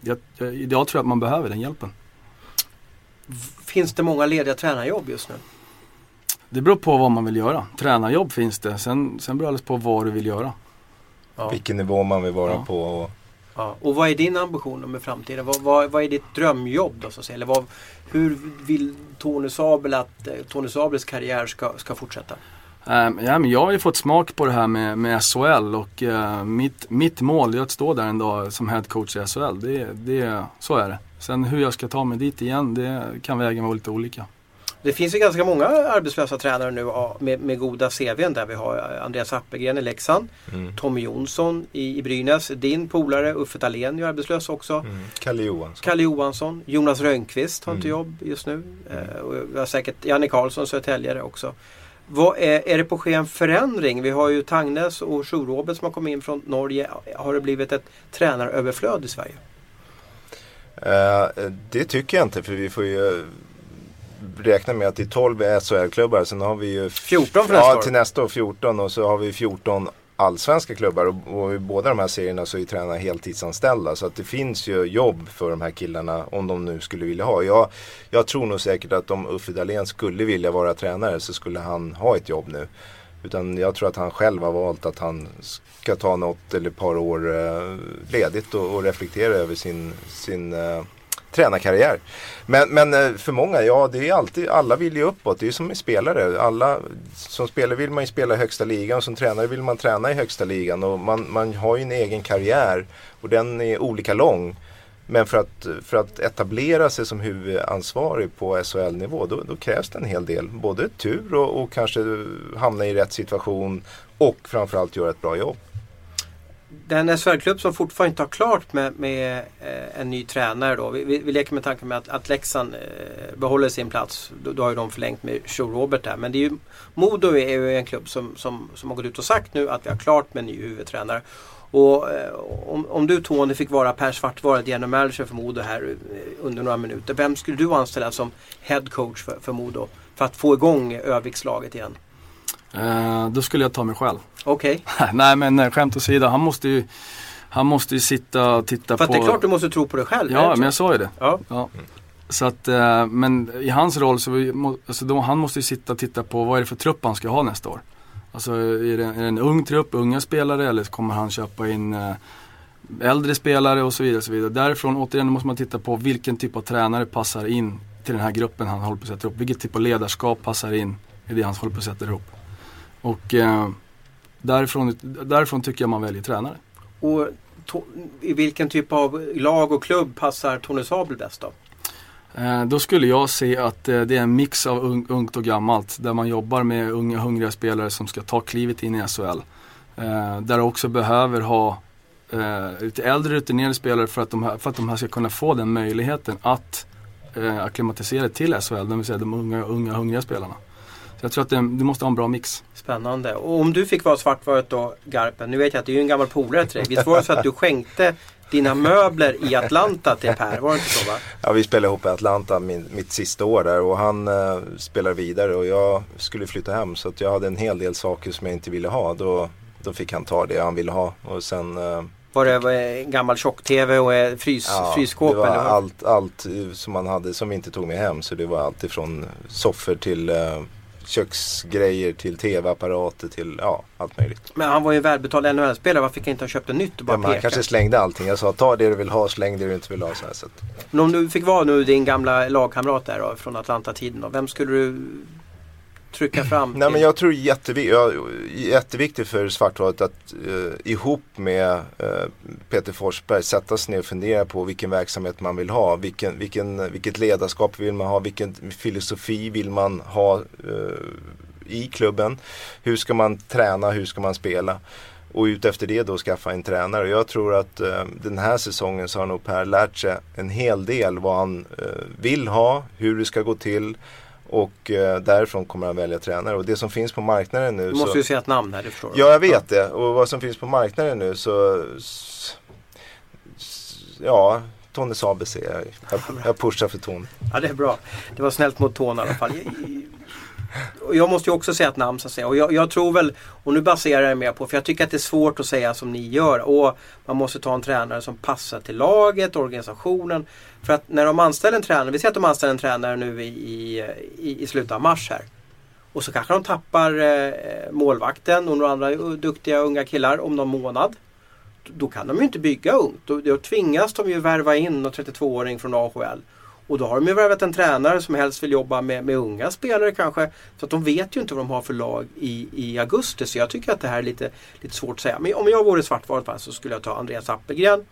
jag, jag, idag tror jag att man behöver den hjälpen. Finns det många lediga tränarjobb just nu? Det beror på vad man vill göra. Tränarjobb finns det. Sen, sen beror det alldeles på vad du vill göra. Ja. Vilken nivå man vill vara Ja. på. Och, Ja. Och vad är din ambition med framtiden? Vad, vad, vad är ditt drömjobb då så att säga? Eller vad, hur vill Tony Sabel att eh, Tony Sabels karriär ska, ska fortsätta? Um, ja, men jag har ju fått smak på det här med, med SHL och eh, mitt, mitt mål är att stå där en dag som headcoach i SHL. Det, det, så är det. Sen hur jag ska ta mig dit igen, det kan vägen vara lite olika. Det finns ju ganska många arbetslösa tränare nu med, med goda CVn där vi har Andreas Appelgren i Leksand, mm, Tommy Jonsson i, i Brynäs, din polare Uffe Dahlén är arbetslös också. mm, Kalle Johansson. Kalle Johansson, Jonas Rönnqvist har inte Mm. jobb just nu. Eh, och vi har säkert Janne Karlsson, Södertäljare också. Vad är, är det på ske en förändring? Vi har ju Tangnes och Sjurobet som har kommit in från Norge. Har det blivit ett tränaröverflöd i Sverige? Eh, det tycker jag inte för vi får ju eh, räkna med att det är 12 SHL-klubbar. Sen har vi ju 14 för nästa ja, år. till nästa år 14 och så har vi 14 allsvenska klubbar och, och i båda de här serierna så är tränarna heltidsanställda. Så att det finns ju jobb för de här killarna om de nu skulle vilja ha. Jag, jag tror nog säkert att om Uffe Dahlén skulle vilja vara tränare så skulle han ha ett jobb nu. Utan jag tror att han själv har valt att han ska ta något eller ett par år eh, ledigt och, och reflektera över sin, sin eh, tränarkarriär. Men, men eh, för många, ja det är alltid, alla vill ju uppåt. Det är ju som med spelare. Alla, som spelare vill man ju spela i högsta ligan och som tränare vill man träna i högsta ligan. Och man, man har ju en egen karriär och den är olika lång. Men för att, för att etablera sig som huvudansvarig på SHL-nivå då, då krävs det en hel del. Både tur och, och kanske hamna i rätt situation och framförallt göra ett bra jobb. Den SHL-klubb som fortfarande inte har klart med, med eh, en ny tränare då. Vi, vi, vi leker med tanken med att, att Leksand eh, behåller sin plats. Då, då har ju de förlängt med Robert där. Men det är ju, Modo är ju en klubb som, som, som har gått ut och sagt nu att vi har klart med en ny huvudtränare. Och eh, om, om du Tony fick vara Per Svartvara, general manager för Modo här eh, under några minuter. Vem skulle du anställa som head coach för, för Modo? För att få igång Övikslaget igen. Eh, då skulle jag ta mig själv. Okej, Nej men eh, skämt åsido, han måste ju, han måste ju sitta och titta för på... att det är klart du måste tro på dig själv. Ja, men jag sa ju det. ja. Ja. Så att, eh, men i hans roll så vi alltså då, han måste ju sitta och titta på vad är det för trupp han ska ha nästa år. Alltså är det, är det en ung trupp, unga spelare eller kommer han köpa in eh, äldre spelare och så vidare. Och så vidare. Därifrån återigen måste man titta på vilken typ av tränare passar in till den här gruppen han håller på att sätta upp. Vilket typ av ledarskap passar in i det han håller på att sätta ihop. Och eh, därifrån, därifrån tycker jag man väljer tränare. Och i vilken typ av lag och klubb passar Tony Sabel bäst då? Eh, Då skulle jag se att eh, det är en mix av ung, ungt och gammalt. Där man jobbar med unga hungriga spelare som ska ta klivet in i SHL. Eh, Där också behöver ha eh, lite äldre rutinerade spelare för att, de här, för att de här ska kunna få den möjligheten att eh, akklimatisera till SHL. Det vill säga de unga, unga hungriga spelarna. Jag tror att det, du måste ha en bra mix. Spännande. Och om du fick vara Svartvaret då, Garpen. Nu vet jag att du är ju en gammal polare till dig. Visst var det så att du skänkte dina möbler i Atlanta till Per? Var det inte så va? Ja, vi spelade ihop i Atlanta min, mitt sista år där och han eh, spelar vidare och jag skulle flytta hem så att jag hade en hel del saker som jag inte ville ha. Då då fick han ta det han ville ha. Och sen eh, Var det eh, gammal tjock-tv och eh, frys, Ja, frysskåp? det var eller allt, allt som man hade som vi inte tog med hem. Så det var allt ifrån soffor till eh, köksgrejer till tv-apparater till ja, allt möjligt. Men han var ju en välbetald NHL-spelare. Varför fick han inte ha köpt ett nytt och bara Ja, men han peka? kanske slängde allting. Jag sa ta det du vill ha, släng det du inte vill ha. Så här, så Men om du fick vara nu din gamla lagkamrat där då, från Atlanta-tiden Vem skulle du trycka fram? Nej men jag tror det är jättevi- ja, jätteviktigt för Svartvalet att eh, ihop med eh, Peter Forsberg sätta sig ner och fundera på vilken verksamhet man vill ha. Vilken, vilken, vilket ledarskap vill man ha? Vilken filosofi vill man ha eh, i klubben? Hur ska man träna? Hur ska man spela? Och ut efter det då skaffa en tränare. Jag tror att eh, den här säsongen så har nog Per lärt sig en hel del vad han eh, vill ha, hur det ska gå till. Och eh, därifrån kommer han välja tränare. Och det som finns på marknaden nu Du måste så... ju säga ett namn här, det förstår. Ja, jag vet det. Och vad som finns på marknaden nu så... Ja, Tony Sabe ser jag. Jag, jag pushar för Tony. Ja, det är bra. Det var snällt mot Tony i alla fall. Jag- måste ju också säga ett namn så att säga. Och jag, jag tror väl, och nu baserar jag mig på, för jag tycker att det är svårt att säga som ni gör. Och man måste ta en tränare som passar till laget, organisationen. För att när de anställer en tränare, vi säger att de anställer en tränare nu i, i, i, i slutet av mars här. Och så kanske de tappar eh, målvakten och några andra eh, duktiga unga killar om någon månad. Då kan de ju inte bygga ungt. Då, då tvingas de ju värva in någon 32-åring från AHL. Och då har de ju värvat en tränare som helst vill jobba med, med unga spelare kanske. Så att de vet ju inte vad de har för lag i, i augusti. Så jag tycker att det här är lite, lite svårt att säga. Men om jag vore Svartvalet så skulle jag ta Andreas Appelgren.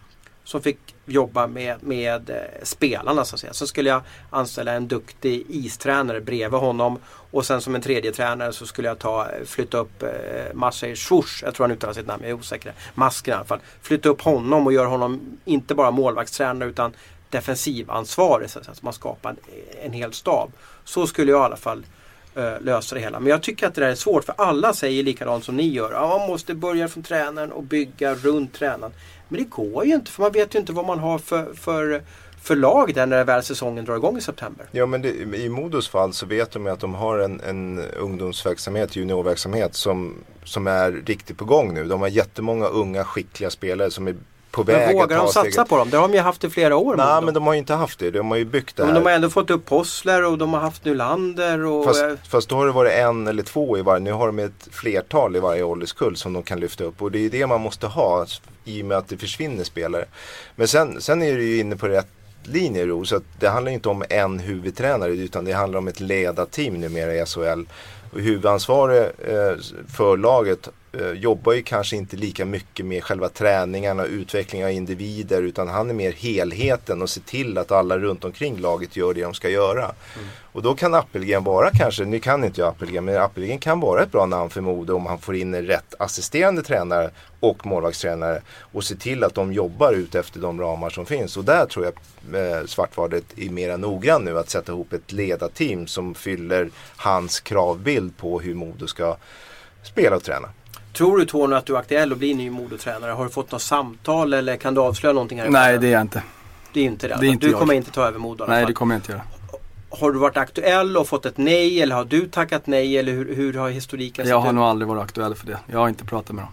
Som fick jobba med, med eh, spelarna så att säga. Så skulle jag anställa en duktig istränare bredvid honom. Och sen som en tredje tränare så skulle jag ta, eh, flytta upp eh, Marcel Schurz. Jag tror han uttalar sitt namn, jag är osäker. Masken i alla fall. Flytta upp honom och göra honom inte bara målvaktstränare utan defensivansvarig. Så att säga, så man skapar en, en hel stab. Så skulle jag i alla fall eh, lösa det hela. Men jag tycker att det där är svårt för alla säger likadant som ni gör. Ja, man måste börja från tränaren och bygga runt tränaren. Men det går ju inte för man vet ju inte vad man har för, för, för lag där när väl säsongen drar igång i september. Ja men det, i Modos fall så vet de ju att de har en, en ungdomsverksamhet, juniorverksamhet som, som är riktigt på gång nu. De har jättemånga unga skickliga spelare som är på väg Men vågar att de satsa steget. på dem? Det har de ju haft i flera år. Nej men de har ju inte haft det. De har ju byggt det här. men de har ändå fått upp Possler och de har haft Nylander. Och, Fast, eh, fast då har det varit en eller två i varje. Nu har de ett flertal i varje ålderskull som de kan lyfta upp. Och det är det man måste ha i och med att det försvinner spelare. Men sen, sen är du ju inne på rätt linje Ro. Så det handlar inte om en huvudtränare utan det handlar om ett ledarteam numera i SHL. Och huvudansvarig eh, för laget jobbar ju kanske inte lika mycket med själva träningarna och utveckling av individer utan han är mer helheten och ser till att alla runt omkring laget gör det de ska göra. Och då kan Appelgren vara kanske, nu kan inte jag Appelgren, men Appelgren kan vara ett bra namn för Modo om han får in en rätt assisterande tränare och målvaktstränare och se till att de jobbar ut efter de ramar som finns. Och där tror jag eh, Svartvadet är mera noggrann nu att sätta ihop ett ledarteam som fyller hans kravbild på hur Modo ska spela och träna. Tror du Tony att du är aktuell att bli ny modotränare? Har du fått något samtal eller kan du avslöja någonting här? Nej det är jag inte. det är inte det. det är inte du jag. kommer inte ta över Modo Nej det kommer jag inte göra. Har du varit aktuell och fått ett nej eller har du tackat nej eller hur, hur har historiken Jag sett har ut? nog aldrig varit aktuell för det. Jag har inte pratat med dem.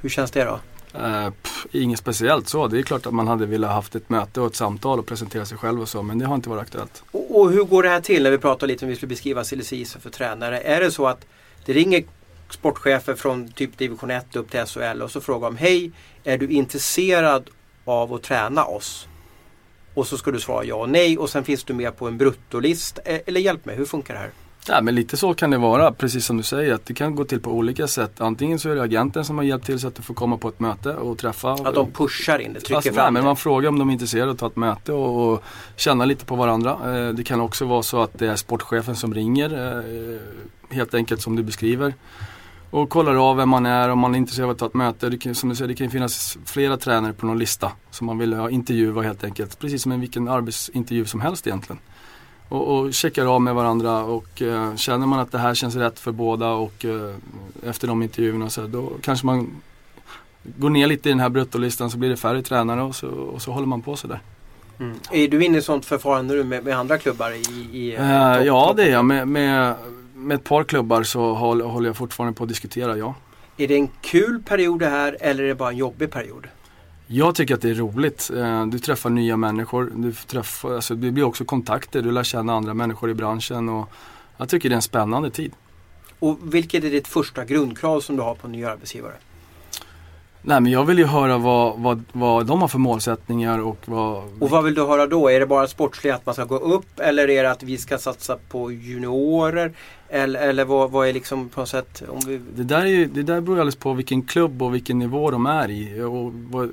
Hur känns det då? Uh, pff, inget speciellt så. Det är klart att man hade velat haft ett möte och ett samtal och presentera sig själv och så. Men det har inte varit aktuellt. Och, och hur går det här till när vi pratar lite om vi skulle beskriva silly för tränare? Är det så att det ringer sportchefer från typ division 1 upp till SHL och så frågar de Hej, är du intresserad av att träna oss? Och så ska du svara ja och nej och sen finns du med på en bruttolist. Eh, Eller hjälp mig, hur funkar det här? Ja, men lite så kan det vara, precis som du säger. Att det kan gå till på olika sätt. Antingen så är det agenten som har hjälpt till så att du får komma på ett möte och träffa. Att de pushar in det, trycker Alltså, nej, fram men det. man frågar om de är intresserade att ta ett möte och, och känna lite på varandra. Eh, det kan också vara så att det är sportchefen som ringer, eh, helt enkelt som du beskriver. Och kollar av vem man är, om man är intresserad av att ta ett möte. Det kan, som du säger, det kan finnas flera tränare på någon lista som man vill ha intervjua helt enkelt. Precis som en vilken arbetsintervju som helst egentligen. Och, och checkar av med varandra och eh, känner man att det här känns rätt för båda och eh, efter de intervjuerna så då kanske man går ner lite i den här bruttolistan så blir det färre tränare och så, och så håller man på sådär. Mm. Är du inne i sånt förfarande med, med andra klubbar i, i Eh, topp- ja topp- det är jag. Med, med, med ett par klubbar så håller, jag fortfarande på att diskutera, ja. Är det en kul period det här eller är det bara en jobbig period? Jag tycker att det är roligt. Eh, du träffar nya människor. Du träffar, alltså det blir också kontakter. Du lär känna andra människor i branschen. Och jag tycker det är en spännande tid. Och vilket är ditt första grundkrav som du har på en ny arbetsgivare? Nej men jag vill ju höra vad, vad, vad de har för målsättningar och vad... Och vad vill du höra då? Är det bara sportsligt att man ska gå upp eller är det att vi ska satsa på juniorer? Eller, eller vad, vad är liksom på något sätt? Om vi... det, där är ju, det där beror alldeles på vilken klubb och vilken nivå de är i och vad,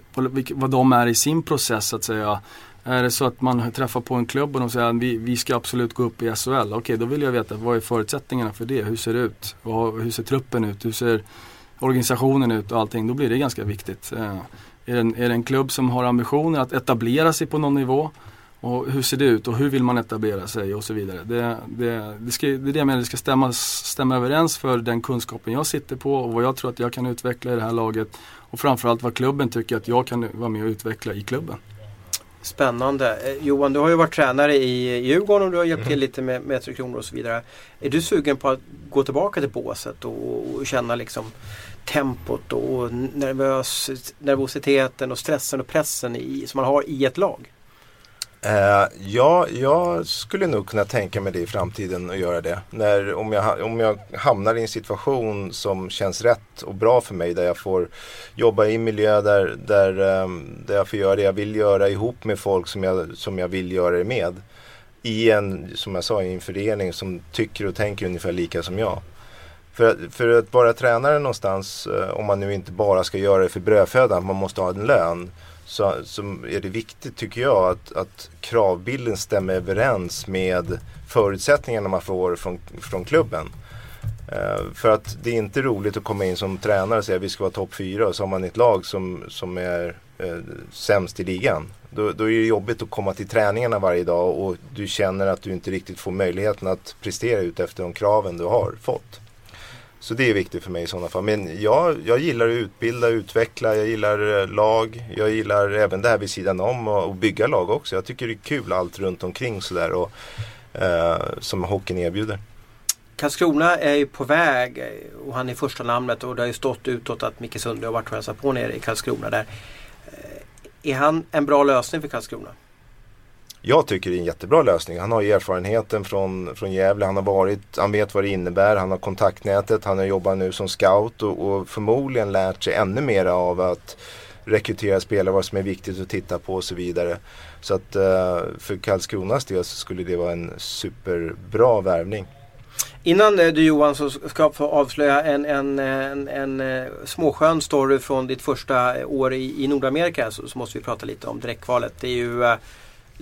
vad de är i sin process så att säga. Är det så att man träffar på en klubb och de säger att vi, vi ska absolut gå upp i SHL. Okej, okay, då vill jag veta vad är förutsättningarna för det? Hur ser det ut? Hur ser truppen ut? Hur ser organisationen ut och allting, då blir det ganska viktigt. Eh, är det, en, är det en klubb som har ambitioner att etablera sig på någon nivå? Och hur ser det ut och hur vill man etablera sig och så vidare. Det, det, det, ska, det är det jag menar, det ska stämma, stämma överens för den kunskapen jag sitter på och vad jag tror att jag kan utveckla i det här laget. Och framförallt vad klubben tycker att jag kan vara med och utveckla i klubben. Spännande. Eh, Johan, du har ju varit tränare i Djurgården och du har hjälpt till lite med, med Tre Kronor och så vidare. Är du sugen på att gå tillbaka till båset och, och känna liksom tempot och nervös, nervositeten och stressen och pressen i, som man har i ett lag? Eh, ja, jag skulle nog kunna tänka mig det i framtiden och göra det. När, om, jag, om jag hamnar i en situation som känns rätt och bra för mig där jag får jobba i en miljö där, där, ehm, där jag får göra det jag vill göra ihop med folk som jag, som jag vill göra det med. I en, som jag sa, i en förening som tycker och tänker ungefär lika som jag. För, för att vara tränare någonstans, eh, om man nu inte bara ska göra det för brödfödan, man måste ha en lön så, så är det viktigt tycker jag att, att kravbilden stämmer överens med förutsättningarna man får från, från klubben. Eh, för att det är inte roligt att komma in som tränare och säga att vi ska vara topp fyra och så har man ett lag som, som är eh, sämst i ligan. Då, då, är det jobbigt att komma till träningarna varje dag och du känner att du inte riktigt får möjligheten att prestera ut efter de kraven du har fått. Så det är viktigt för mig i sådana fall. Men jag, jag gillar att utbilda, utveckla, jag gillar eh, lag. Jag gillar även det här vid sidan om och, och bygga lag också. Jag tycker det är kul allt runt omkring sådär och, eh, som hockeyn erbjuder. Karlskrona är ju på väg eh, och han är första namnet och det har ju stått utåt att Micke Sundberg har varit och hälsat på nere i Karlskrona där. Eh, är han en bra lösning för Karlskrona? Jag tycker det är en jättebra lösning. Han har ju erfarenheten från, från Gävle. Han har varit, han vet vad det innebär. Han har kontaktnätet. Han har jobbat nu som scout och, och förmodligen lärt sig ännu mer av att rekrytera spelare, vad som är viktigt att titta på och så vidare. Så att eh, för Karlskronas del så skulle det vara en superbra värvning. Innan eh, du Johan så ska jag få avslöja en, en, en, en, en småskön story från ditt första år i, i Nordamerika så, så, måste vi prata lite om direktkvalet. Det är ju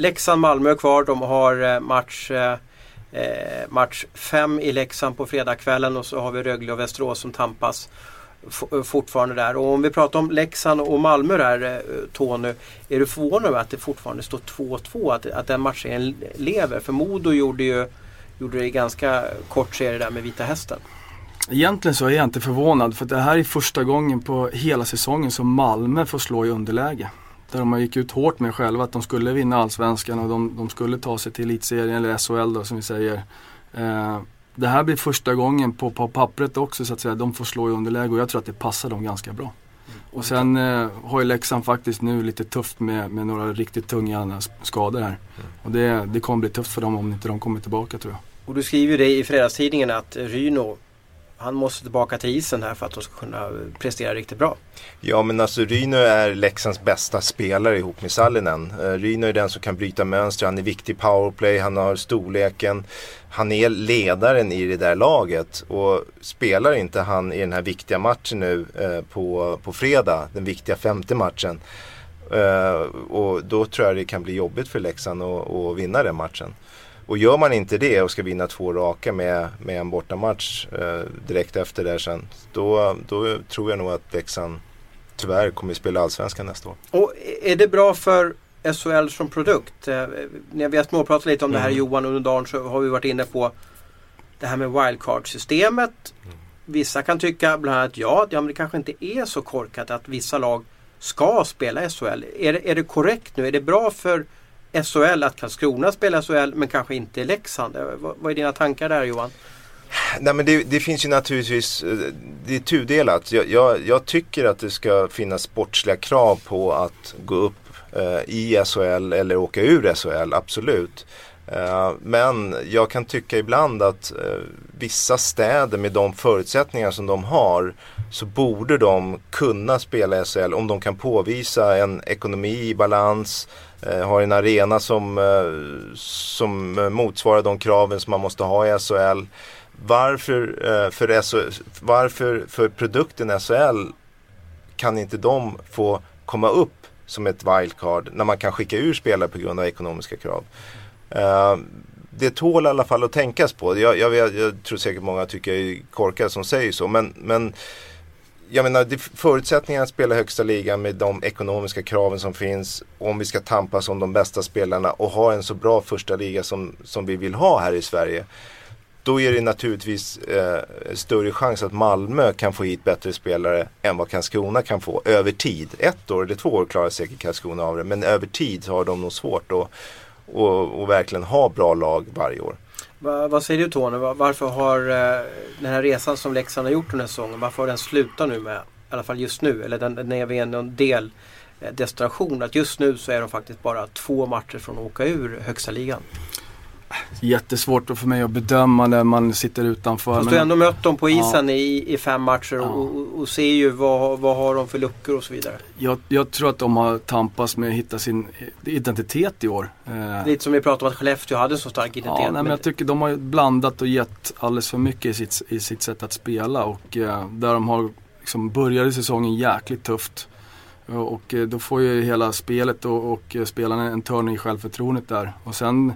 Leksand-Malmö kvar. De har eh, match eh, eh match 5 i Leksand på fredagskvällen och så har vi Rögle och Västerås som tampas eh, fortfarande där. Och om vi pratar om Leksand och Malmö där Tony. Är du förvånad över att det fortfarande står 2-2? Att, att den matchen lever? För Modo gjorde ju gjorde det ganska kort serie där med Vita Hästen. Egentligen så är jag inte förvånad för det här är första gången på hela säsongen som Malmö får slå i underläge. Där de gick ut hårt med själva att de skulle vinna allsvenskan och de, de skulle ta sig till elitserien eller SHL då som vi säger. Eh, det här blir första gången på, på pappret också så att säga. De får slå i underläge och jag tror att det passar dem ganska bra. Mm. Och sen eh, har ju Leksand faktiskt nu lite tufft med, med några riktigt tunga skador här. Mm. Och det, det kommer bli tufft för dem om inte de kommer tillbaka tror jag. Och du skriver ju det i Fredagstidningen att Ryno han måste tillbaka till isen här för att de ska kunna prestera riktigt bra. Ja men alltså Ryno är Leksands bästa spelare ihop med Sallinen. Eh, Ryno är den som kan bryta mönster, han är viktig i powerplay, han har storleken. Han är ledaren i det där laget och spelar inte han i den här viktiga matchen nu eh, på, på fredag, den viktiga femte matchen. Eh, och då tror jag det kan bli jobbigt för Leksand att vinna den matchen. Och gör man inte det och ska vinna två raka med, med en bortamatch eh, direkt efter där sen. Då, då tror jag nog att Leksand tyvärr kommer att spela Allsvenskan nästa år. Och är det bra för SHL som produkt? Eh, när vi har småpratat lite om mm. det här mm. Johan under dagen så har vi varit inne på det här med wildcard-systemet. Mm. Vissa kan tycka bland annat ja, ja men det kanske inte är så korkat att vissa lag ska spela SHL. Är det, är det korrekt nu? Är det bra för SHL att Karlskrona spelar SHL men kanske inte Leksand. Vad, vad är dina tankar där Johan? Nej men det, det, finns ju naturligtvis, eh, det är tudelat. Jag, jag, jag, tycker att det ska finnas sportsliga krav på att gå upp eh, i SHL eller åka ur SHL, absolut. Eh, men jag kan tycka ibland att eh, vissa städer med de förutsättningar som de har så borde de kunna spela SHL om de kan påvisa en ekonomi i balans, eh, har en arena som, som motsvarar de kraven som man måste ha i SHL. Varför för, SHL, varför för produkten SHL kan inte de få komma upp som ett wildcard när man kan skicka ur spelare på grund av ekonomiska krav? Eh, det tål i alla fall att tänkas på. Jag, jag, jag, tror säkert många tycker jag är korkad som säger så. Men, men jag menar, förutsättningarna att spela högsta ligan med de ekonomiska kraven som finns. Om vi ska tampas om de bästa spelarna och ha en så bra första liga som, som vi vill ha här i Sverige. Då är det naturligtvis eh, större chans att Malmö kan få hit bättre spelare än vad Karlskrona kan få över tid. Ett år eller två år klarar säkert Karlskrona av det. Men över tid så har de nog svårt. att och, och verkligen ha bra lag varje år. Va, vad säger du Tony? Varför har eh, den här resan som Leksand har gjort den här säsongen, varför har den slutat nu med, i alla fall just nu, eller den, den är vi en del eh, destination, att just nu så är de faktiskt bara två matcher från att åka ur högsta ligan? Jättesvårt för mig att bedöma när man sitter utanför. Fast du har ändå mött dem på isen ja. i, i fem matcher ja. och, och, ser ju vad, vad har de för luckor och så vidare. Jag, jag tror att de har tampats med att hitta sin identitet i år. Eh. Lite som vi pratade om att Skellefteå hade så stark identitet. Ja, nej, men jag tycker de har blandat och gett alldeles för mycket i sitt, i sitt sätt att spela och eh, där de har liksom började säsongen jäkligt tufft. Och eh, då får ju hela spelet och, och spelarna en törn i självförtroendet där. Och sen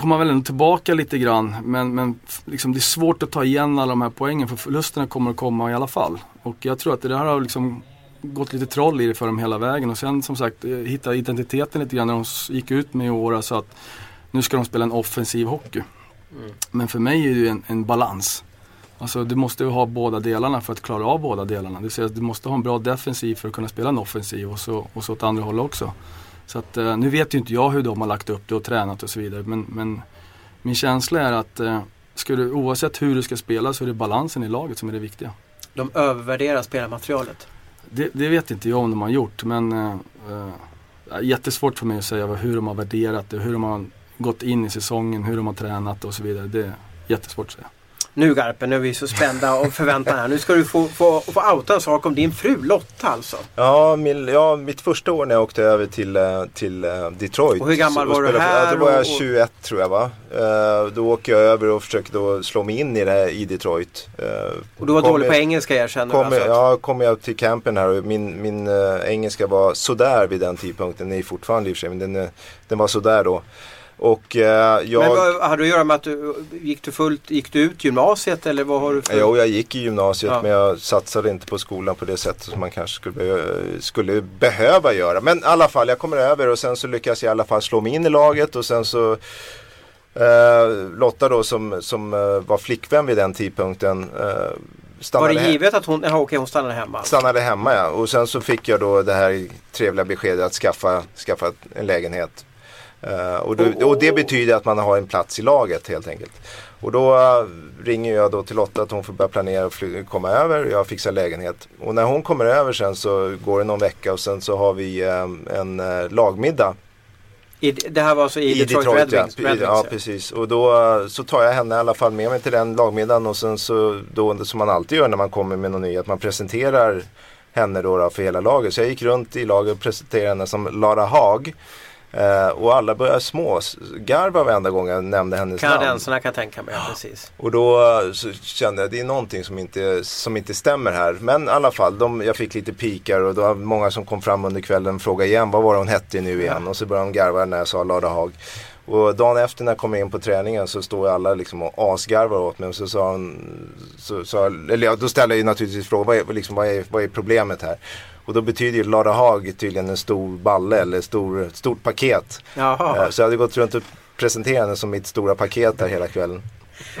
kommer väl ändå tillbaka lite grann. Men, men liksom det är svårt att ta igen alla de här poängen för förlusterna kommer att komma i alla fall. Och jag tror att det där har liksom gått lite troll i det för dem hela vägen. Och sen som sagt eh, hitta identiteten lite grann när de gick ut med i år. Alltså att nu ska de spela en offensiv hockey. Mm. Men för mig är det en, en balans. Alltså du måste ha båda delarna för att klara av båda delarna. Det vill säga att du måste ha en bra defensiv för att kunna spela en offensiv och så, och så åt andra hållet också. Så att, eh, nu vet ju inte jag hur de har lagt upp det och tränat och så vidare. Men, men min känsla är att eh, ska du, oavsett hur du ska spela så är det balansen i laget som är det viktiga. De övervärderar spelarmaterialet? Det, det vet inte jag om de har gjort men eh, eh, jättesvårt för mig att säga hur de har värderat det, hur de har gått in i säsongen, hur de har tränat och så vidare. Det är jättesvårt att säga. Nu Garpen, nu är vi så spända och förväntar här. Nu ska du få, få, få outa en sak om din fru Lotta alltså. Ja, min, ja, mitt första år när jag åkte över till, eh, till eh, Detroit. Och hur gammal var du här? Ja, då var jag 21 och... tror jag va. Uh, då åker jag över och försöker då slå mig in i det här i Detroit. Uh, och du var dålig på engelska erkänner kom, alltså. Ja, kom jag till campen här och min, min uh, engelska var sådär vid den tidpunkten. Den är fortfarande i och för sig, men den, den var sådär då. Och, eh, jag... Men vad har det att göra med att du gick du, fullt, gick du ut gymnasiet eller vad har du för? Jo, jag gick i gymnasiet ja. men jag satsade inte på skolan på det sättet som man kanske skulle, skulle behöva göra. Men i alla fall, jag kommer över och sen så lyckas jag i alla fall slå mig in i laget och sen så eh, Lotta då som, som eh, var flickvän vid den tidpunkten eh, var det givet att hon, ja, okej, hon stannade hemma? Stannade hemma ja. Och sen så fick jag då det här trevliga beskedet att skaffa, skaffa en lägenhet. Uh, och, då, och, det betyder att man har en plats i laget helt enkelt. Och då uh, ringer jag då till Lotta att hon får börja planera och komma över. Jag fixar lägenhet. Och när hon kommer över sen så går det någon vecka och sen så har vi um, en lagmiddag. I, det här var alltså i, I Detroit, Detroit Red Wings? Ja, Red Wings, ja, precis. Och då så tar jag henne i alla fall med mig till den lagmiddagen och sen så då som man alltid gör när man kommer med någon ny att man presenterar henne då, då för hela laget. Så jag gick runt i laget och presenterade henne som Lara Haag. Uh, och alla började smågarva varenda gång jag nämnde hennes namn. Kanadensarna kan jag tänka mig, ja, precis. Och då så kände jag att det är någonting som inte, som inte stämmer här. Men i alla fall, de, jag fick lite pikar och då var många som kom fram under kvällen och frågade igen vad var det hon hette nu igen. Ja. Och så började de garva när jag sa Lada Haag. Och dagen efter när jag kom in på träningen så står alla liksom och asgarvar åt mig. Och så sa hon, så, så, eller ja, då ställde jag ju naturligtvis frågan, vad är, liksom, vad, är, vad är problemet här? Och då betyder ju Lara Haag tydligen en stor balle eller stor, stort paket. Jaha. Eh, så jag hade gått runt och presenterat henne som mitt stora paket där hela kvällen.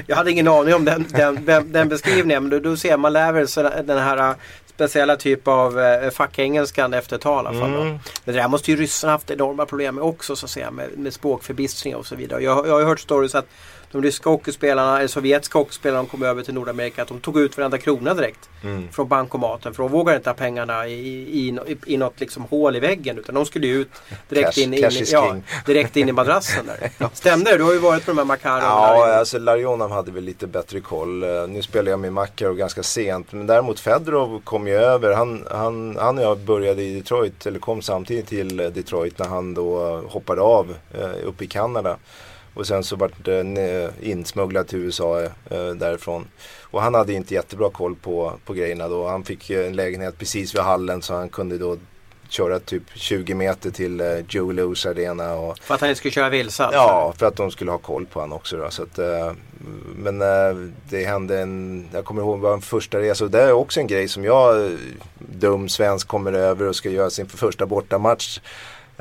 Jag hade ingen aning om den, den, den, beskrivningen. Men då, ser man lär väl den här äh, speciella typ av eh, fackengelskan efter ett tag i alla fall. Mm. Men det där måste ju ryssarna haft enorma problem med också så att säga med, med språkförbistring och så vidare. Jag, jag har hört stories att de ryska hockeyspelarna, eller sovjetiska hockeyspelarna kom över till Nordamerika att de tog ut varenda krona direkt Mm. från bankomaten. För de vågade inte ha pengarna i, i, i, i något liksom hål i väggen utan de skulle ju ut direkt, Cash- in, in, cash i- is ja, direkt in i madrassen där. Stämde det? Du har ju varit på de här Makarov. Ja, alltså Larionov hade väl lite bättre koll. Eh, Nu spelade jag med Makarov ganska sent. Men däremot Fedorov kom ju över. Han, han, han och jag började i Detroit, eller kom samtidigt till eh, Detroit när han då hoppade av eh, uppe i Kanada. Och sen så vart den insmugglad till USA eh, därifrån. Och han hade inte jättebra koll på, på grejerna då. Han fick eh, en lägenhet precis vid hallen så han kunde då köra typ 20 meter till eh, Joe Louis Arena. Och, För att han skulle köra vilse alltså. Ja, för att de skulle ha koll på honom också. Då, så att, eh, men eh, det hände en, jag kommer ihåg var en första resa och det är också en grej som jag, dum svensk, kommer över och ska göra sin första bortamatch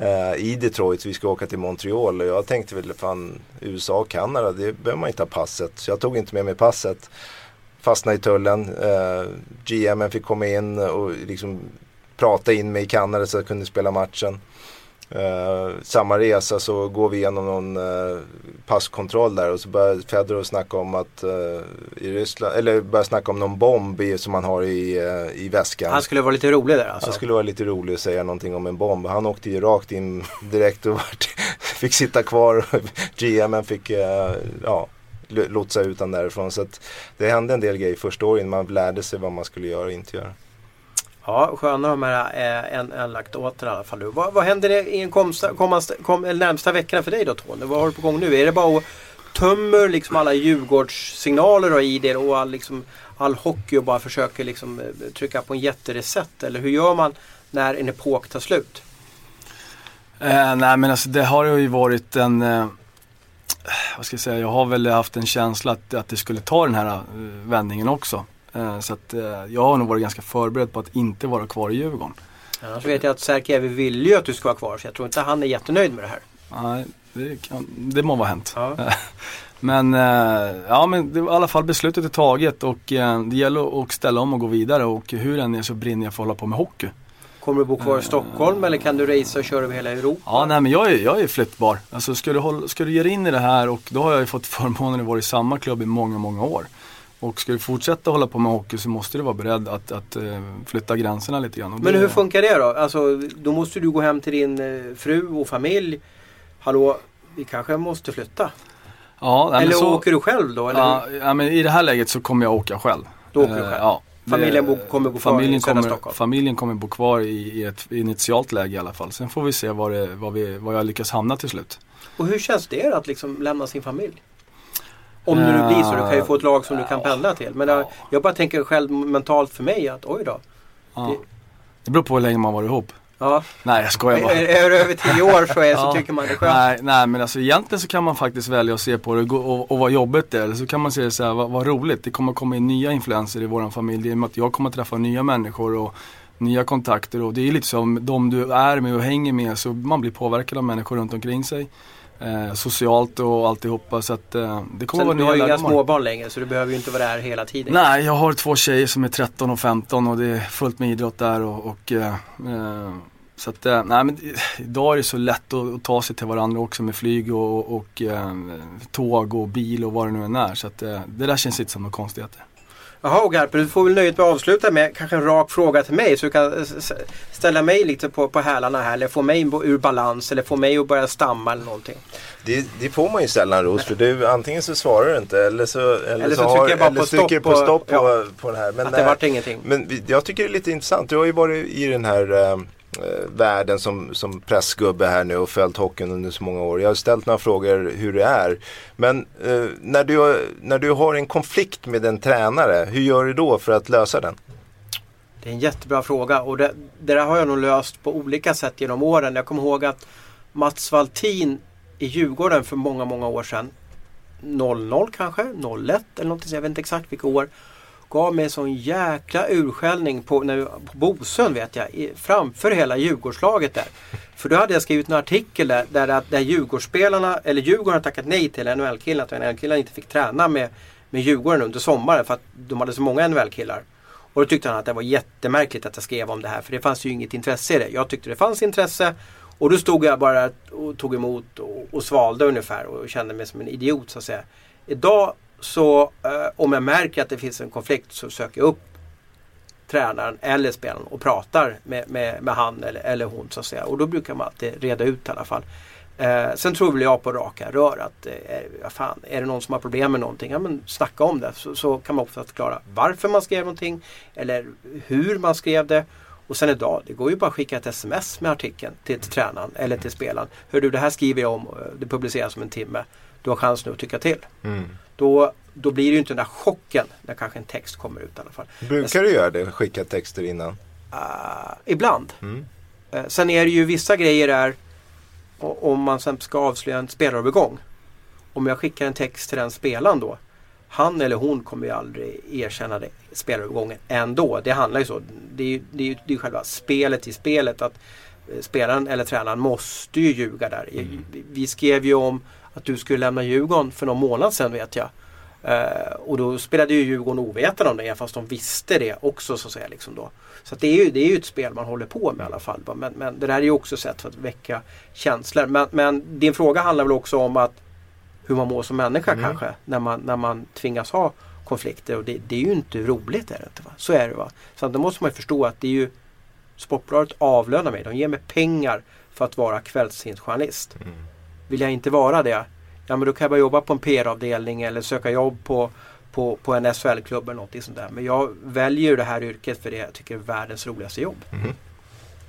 Eh, i Detroit. Vi ska åka till Montreal och jag tänkte väl fan USA och Kanada, det behöver man inte ha passet. Så jag tog inte med mig passet. Fastnade i tullen. Eh, GM fick komma in och liksom prata in mig i Kanada så jag kunde spela matchen. Eh, samma resa så går vi igenom någon eh, passkontroll där och så börjar Fedorov snacka om att eh, i Ryssland, eller börjar snacka om någon bomb i, som han har i, eh, i väskan. Han skulle vara lite rolig där alltså. Han skulle vara lite rolig att säga någonting om en bomb. Han åkte ju rakt in direkt och fick sitta kvar. och GMen fick eh, ja, lotsa ut han därifrån. Så att det hände en del grejer första året. Man lärde sig vad man skulle göra och inte göra. Ja, sköna de här eh, en, en lagt åter i alla fall. Vad, vad händer i en komsta, komast, kom, närmsta veckorna för dig då Tony? Vad har du på gång nu? Är det bara att tömmer liksom alla Djurgårdssignaler i det och all, liksom, all hockey och bara försöker liksom, eh, trycka på en jättereset? Eller hur gör man när en epok tar slut? Eh, nej men alltså det har ju varit en, eh, vad ska jag säga, jag har väl haft en känsla att, att det skulle ta den här eh, vändningen också. Eh, så att eh, jag har nog varit ganska förberedd på att inte vara kvar i Djurgården. Annars vet jag att Särkijärvi vill ju att du ska vara kvar så jag tror inte han är jättenöjd med det här. Nej, det, kan, det må vara hänt. Ja. Men, eh, ja, men det, i alla fall beslutet är taget och det gäller att ställa om och gå vidare och hur än är så brinner jag för att hålla på med hockey. Kommer du bo kvar i Stockholm eller kan du racea och köra över hela Europa? Ja, nej men jag är, jag är flyttbar. Alltså ska du, hålla, ska du ge in i det här och då har jag ju fått förmånen att vara i samma klubb i många, många år. Och ska du fortsätta hålla på med hockey så måste du vara beredd att, att eh, flytta gränserna lite grann. Men hur funkar det då? Alltså, då måste du gå hem till din eh, fru och familj. Hallå, vi kanske måste flytta. Ja, eller så, åker du själv då? Eller ja, men i det här läget så kommer jag åka själv. Då åker du Eh, själv? Ja. Familjen bo- kommer bo kvar i familjen kommer, Stockholm? Familjen kommer bo kvar i, i ett initialt läge i alla fall. Sen får vi se var, det, var, vi, var jag lyckas hamna till slut. Och hur känns det att liksom lämna sin familj? Om det nu blir så. Du kan ju få ett lag som du kan pendla till. Men jag, jag bara tänker själv mentalt för mig att oj då. Det- Det beror på hur länge man varit ihop. Ja, Nej jag skojar bara. är, är det över tio år så, är, så Ja. tycker man det är skönt. Nej, nej men alltså egentligen så kan man faktiskt välja att se på det och, och, och vad jobbigt det är. Så kan man se det så här, vad, vad roligt. Det kommer komma in nya influenser i våran familj. I och med att jag kommer träffa nya människor och nya kontakter. Och det är lite som de du är med och hänger med. Så man blir påverkad av människor runt omkring sig. Eh, socialt och alltihopa. Så att eh, det kommer Sen, vara du har ju inga småbarn längre så du behöver ju inte vara där hela tiden. Nej, jag har två tjejer som är 13 och 15 och det är fullt med idrott där och, och eh, eh, så att, eh, nej men idag är det så lätt att, att ta sig till varandra också med flyg och, och eh, tåg och bil och vad det nu än är. Så att det där känns inte som några konstigheter. Jaha Garpen, du får väl nöjet med att avsluta med kanske en rak fråga till mig så du kan s- ställa mig lite på, på hälarna här eller få mig ur balans eller få mig att börja stamma eller någonting. Det, det får man ju sällan Ros för du, antingen så svarar du inte eller så, eller Eller så så, trycker har, eller på stopp på stopp på, ja. på den här. Men, att det eh, vart ingenting. Men jag tycker det är lite intressant. Du har ju varit i den här eh, världen som, som pressgubbe här nu och följt hockeyn under så många år. Jag har ställt några frågor hur det är. Men eh, när, du, när du har en konflikt med en tränare, hur gör du då för att lösa den? Det är en jättebra fråga och det, det där har jag nog löst på olika sätt genom åren. Jag kommer ihåg att Mats Valtin i Djurgården för många, många år sedan 00 kanske, 01 eller någonting, jag vet inte exakt vilka år. Gav mig en sån jäkla urskällning på, när, på Bosön vet jag, i, framför hela Djurgårdslaget där. För då hade jag skrivit en artikel där, där, att- där Djurgårdsspelarna, eller Djurgården har tackat nej till NHL-killen, att NHL-killen inte fick träna med, med Djurgården under sommaren för att de hade så många NHL-killar. Och då tyckte han att det var jättemärkligt att jag skrev om det här för det fanns ju inget intresse i det. Jag tyckte det fanns intresse och då stod jag bara och tog emot och, och svalde ungefär och kände mig som en idiot så att säga. Idag så eh, om jag märker att det finns en konflikt så söker jag upp tränaren eller spelaren och pratar med, med, med han eller, eller hon så att säga. Och då brukar man alltid reda ut i alla fall. Eh, sen tror väl jag på raka rör att eh, fan, är det någon som har problem med någonting, ja men snacka om det. Så, så kan man också förklara varför man skrev någonting eller hur man skrev det. Och sen idag, det går ju bara att skicka ett sms med artikeln till, till tränaren eller till spelaren. Hör du, det här skriver jag om, eh, det publiceras om en timme. Du har chans nu att tycka till. Mm. Då, då blir det ju inte den där chocken när kanske en text kommer ut i alla fall. Brukar du göra det? Skicka texter innan? Uh, ibland. Mm. Uh, sen är det ju vissa grejer där om man sen ska avslöja en spelarövergång. Om jag skickar en text till den spelaren då. Han eller hon kommer ju aldrig erkänna det, spelarövergången ändå. Det handlar ju så. Det är ju det är, ju, det är själva spelet i spelet. att eh, Spelaren eller tränaren måste ju ljuga där. Mm. Vi skrev ju om att du skulle lämna Djurgården för någon månad sedan vet jag. Uh, och då spelade ju Djurgården ovetande om det fast de visste det också så att säga. Liksom då. Så det, är ju, det är ju ett spel man håller på med i alla fall. Men, men det där är ju också ett sätt för att väcka känslor. Men, men din fråga handlar väl också om att hur man mår som människa mm. kanske. När man, när man tvingas ha konflikter. Och det, det är ju inte roligt. Är det inte, va? Så är det. va. Så då måste man ju förstå att det är ju Sportbladet avlönar mig. De ger mig pengar för att vara kvällstidningsjournalist. Mm. Vill jag inte vara det ja men då kan jag bara jobba på en PR-avdelning eller söka jobb på, på, på en SHL-klubb eller något sånt där. Men jag väljer det här yrket för det jag tycker är världens roligaste jobb. Mm.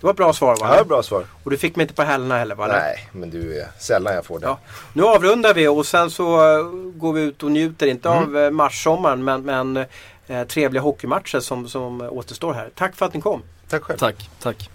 Det var ett bra svar va? Ja, bra svar. Och du fick mig inte på hälarna heller va? Nej, men du är sällan jag får det. Ja. Nu avrundar vi och sen så eh, går vi ut och njuter, inte mm. av eh, marssommaren men, men eh, trevliga hockeymatcher som, som återstår här. Tack för att ni kom. Tack själv. Tack, tack.